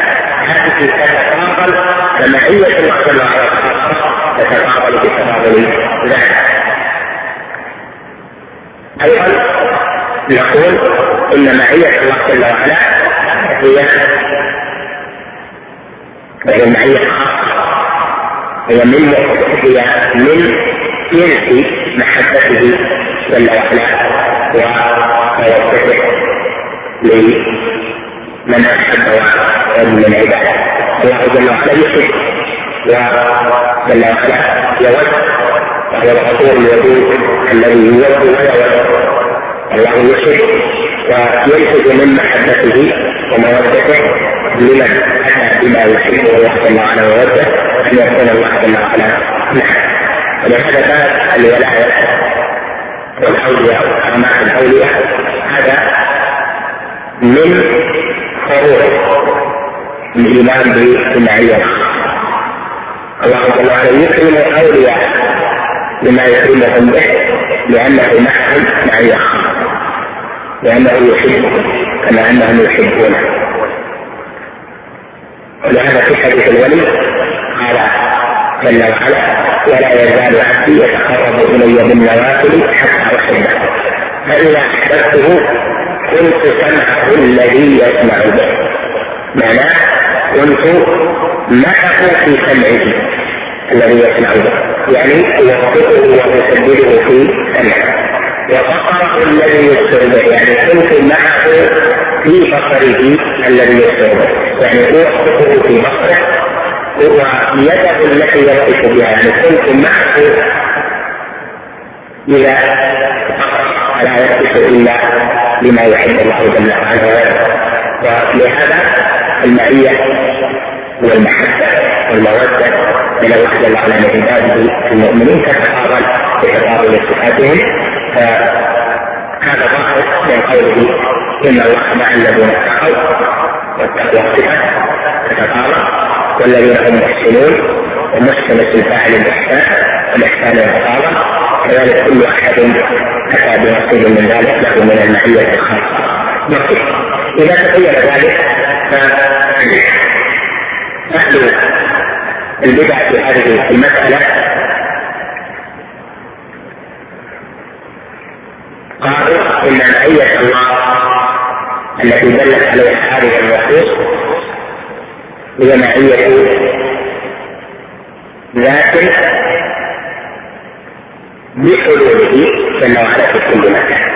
هذه تتفاضل فمعية الله جل وعلا تتفاضل بتفاضل ذلك. أيضا نقول إن معية الله جل وعلا هي وهي المعية الخاصة هي من هي من جنس محبته جل وعلا وموقفه لمن أحب ومن العباد الله جل وعلا يحب وجل وعلا يود وهو الغفور الودود الذي يود ويود الله يحب وينتج من محبته ومودته لمن أتى بما يحبه الله جل وعلا ويوده أن يكون الله جل وعلا معه. ولهذا الولاية والأولياء وكرامات الأولياء. هذا من فروع الإيمان بالمعيه الله جل وعلا يكرم اولياء بما يكرمهم به لأنه معهم معيه لأنه يحبهم كما انهم يحبونه ولهذا في حديث الولي قال جل وعلا ولا يزال عبدي يتقرب إلي بالنوافل حتى أحبه. فإذا أحببته كنت سمعه الذي يسمع به. معناه كنت معه في سمعه الذي يسمع به. يعني يوفقه ويسدده في سمعه وبصره الذي يبصر به يعني كنت معه في بصره الذي يبصر به. يعني اوفقه في بصره ويده التي يرقص بها. يعني كنت معه إذا لا يرقص إلا لما يحب الله جل وعلا. ولهذا المعية والمحبة. والمودة من الله جل وعلا لعباده المؤمنين تتفاضل بتفاضل صفاتهم فهذا ظاهر من قوله إن الله مع الذين اتقوا والتقوى صفة تتفاضل والذين هم محسنون ومحسن الفاعل الاحسان والإحسان العقابه كذلك كل أحد اتى بنصيب من ذلك له من المعية الخاصة. نصيب إذا تبين ذلك فأهل البدع في هذه المسألة. قالوا إن معية الله التي دلت عليها هذه النصوص هي معية ذات بحلوله جل وعلا في كل مكان.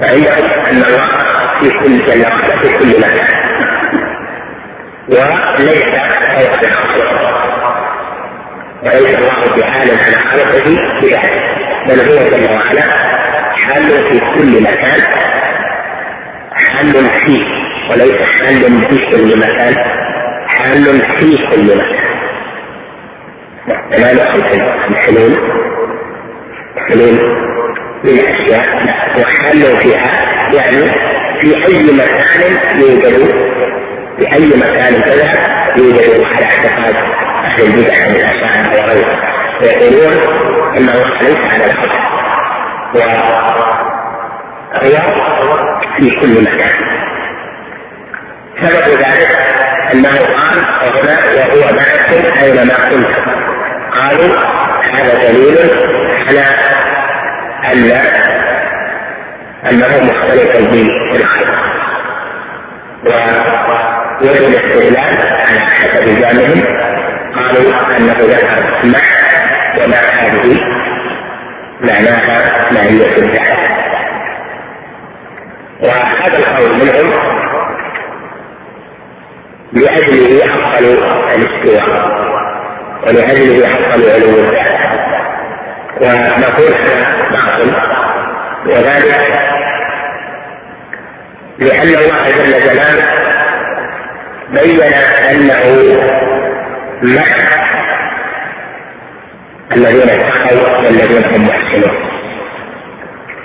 وعندهم أن الله في كل جل وعلا في كل مكان. وليس فوق الخلق وليس الله بعالم على خلقه بذلك بل هو جل وعلا حال في كل مكان حال فيه وليس حال في كل مكان حال في كل مكان. نقصد الحلول حلول للأشياء وحل فيها يعني في أي مكان يوجد في أي مكان كذا يوجد على اعتقاد. أهل البدع من الاشاعره وغيرهم ويقولون ان الله ليس على الأرض وهو في كل مكان سبب ذلك انه قال هنا وهو معكم اينما كنتم قالوا هذا دليل على ان انه مختلف بالخلق ووجه الاستدلال على حسب زعمهم قالوا انه ذكر مع ومع هذه معناها ماهية الذات وهذا القول منهم لأجله حصل الاستواء ولأجله حصل علو الذات ونقول باطل وذلك لأن الله جل جلاله بين أنه مع الذين اتقوا والذين هم محسنون.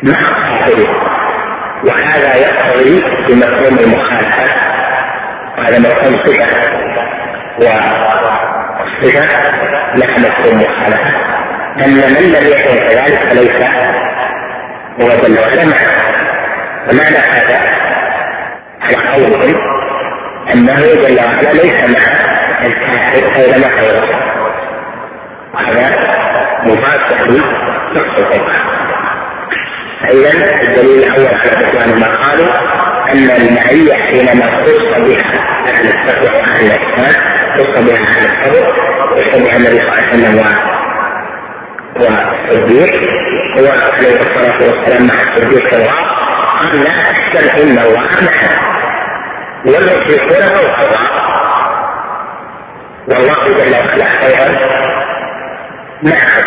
مع الصابرين وهذا يقتضي بمفهوم المخالفة وهذا مفهوم صفة والصفة لها مفهوم مخالفة أن من لم يكن كذلك فليس هو جل وعلا معه. ومعنى هذا على قولهم أنه جل وعلا ليس مع الكافر أينما خيره وهذا مفاسح لنص القرآن فإذا الدليل الأول على بطلان ما قالوا أن المعية حينما خص بها أهل التقوى وأهل الإحسان خص بها أهل الصبر خص بها النبي صلى الله عليه وسلم والصديق هو عليه الصلاه والسلام مع الصديق الله قال لا تحسن ان الله معنا والمشركون فوق الله والله جل وعلا خيرا معهم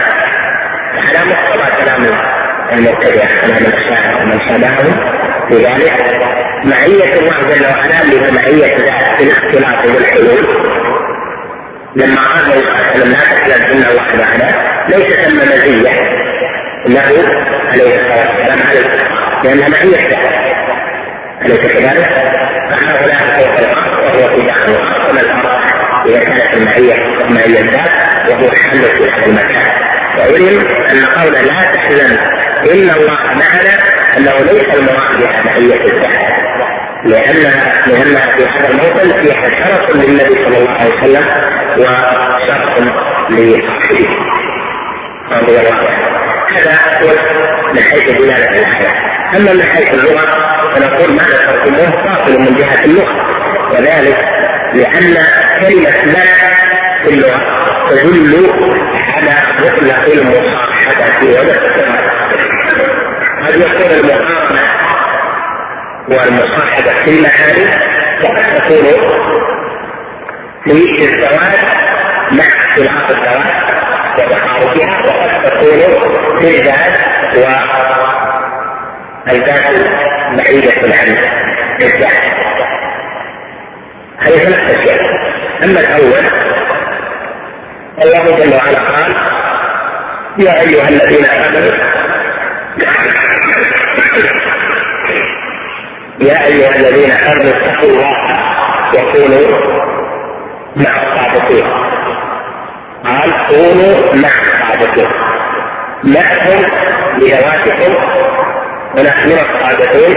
على مقتضى كلام المبتدع كلام الشاعر ومن شابههم في ذلك معية الله جل وعلا بمعية ذات الاختلاط والحلول. لما عليه وسلم لا تحزن ان الله معنا ليس ثم مزية. له عليه الصلاة والسلام على لأنها معية له أليس كذلك؟ فهؤلاء فوق الأرض وهو في داخل الأرض وما الأرض. اذا كانت المعية معيه الذات وهو حل في هذا المكان. وعلم أن قول لا تحزن إن الله معنا أنه ليس المراد بها معية الذات. لأن لأنها في هذا الموطن فيها شرف للنبي صلى الله عليه وسلم وشرف لصاحبه. رضي الله عنه. هذا هو من حيث دلالة الآية. أما من حيث اللغة فنقول ما ذكرتموه باطل من جهة اللغة. وذلك لأن كلمة لا في اللغة تدل على مطلق المصاحبة والاقتراب قد يكون المقارنة والمصاحبة في المعاني وقد تكون في الزواج مع اختلاف الزواج وتقاربها وقد تكون في الذات والذات بعيدة عن الذات هذه ثلاث أشياء. أما الأول الله جل وعلا قال يا أيها الذين آمنوا يا أيها الذين آمنوا اتقوا الله وكونوا مع الصادقين. قال كونوا مع الصادقين. معهم بذواتكم ونحن الصادقين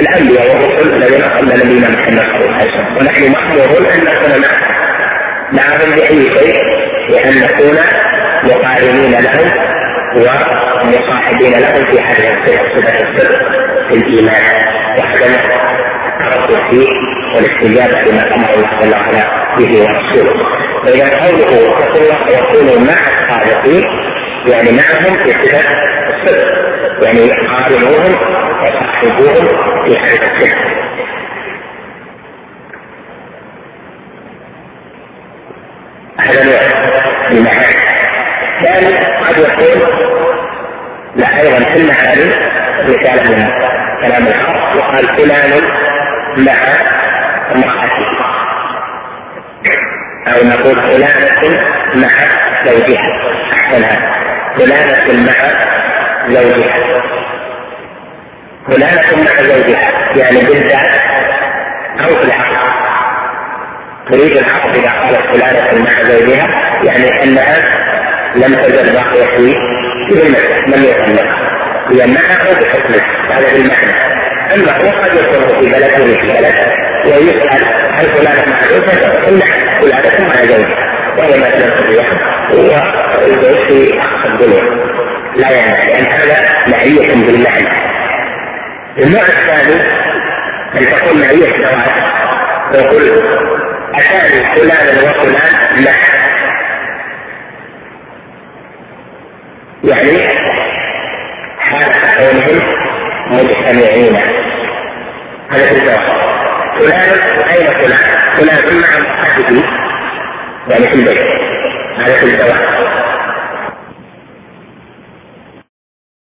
الانبياء والرسل الذين قبل نبينا محمد صلى الله عليه وسلم. ونحن مأمورون أن نكون معهم باي شيء لأن نكون مقارنين لهم ومصاحبين لهم في هذه صفه الصدق في الإيمان. وعدم التردد فيه والاستجابة لما أمر الله جل وعلا به ورسوله. فإذا قوله اتقوا الله وكونوا مع الصادقين يعني معهم في صفه الصدق يعني قارنوهم وصاحبوهم في هذا الصدق هذا نوع من المعاني ثاني قد يكون لا أيضا في المعاني مثال من كلام العرب يقال فلان مع امرأته أو نقول فلانة مع زوجها أحسن هذا فلانة مع زوجها فلانة مع زوجها يعني بالذات أو في العقل. تريد العقل إذا قالت فلانة مع زوجها يعني أنها لم تزل باقية في ذمته لم يطلقها هي معه بحكمه هذا بالمعنى أما هو قد يكون في بلد وفي بلد ويسال هل فلانة مع زوجها؟ نعم فلانة مع زوجها. وهي مثلا في والزوج في أقصى الدنيا. لا يعني لأن هذا معية بالمعنى. النوع الثاني ان تكون معية زواج يقول اتاني فلان وفلان معا يعني حال كونهم مجتمعين هذا في الزواج فلان أين فلان؟ فلان مع امرأته يعني في البيت. هذا في الزواج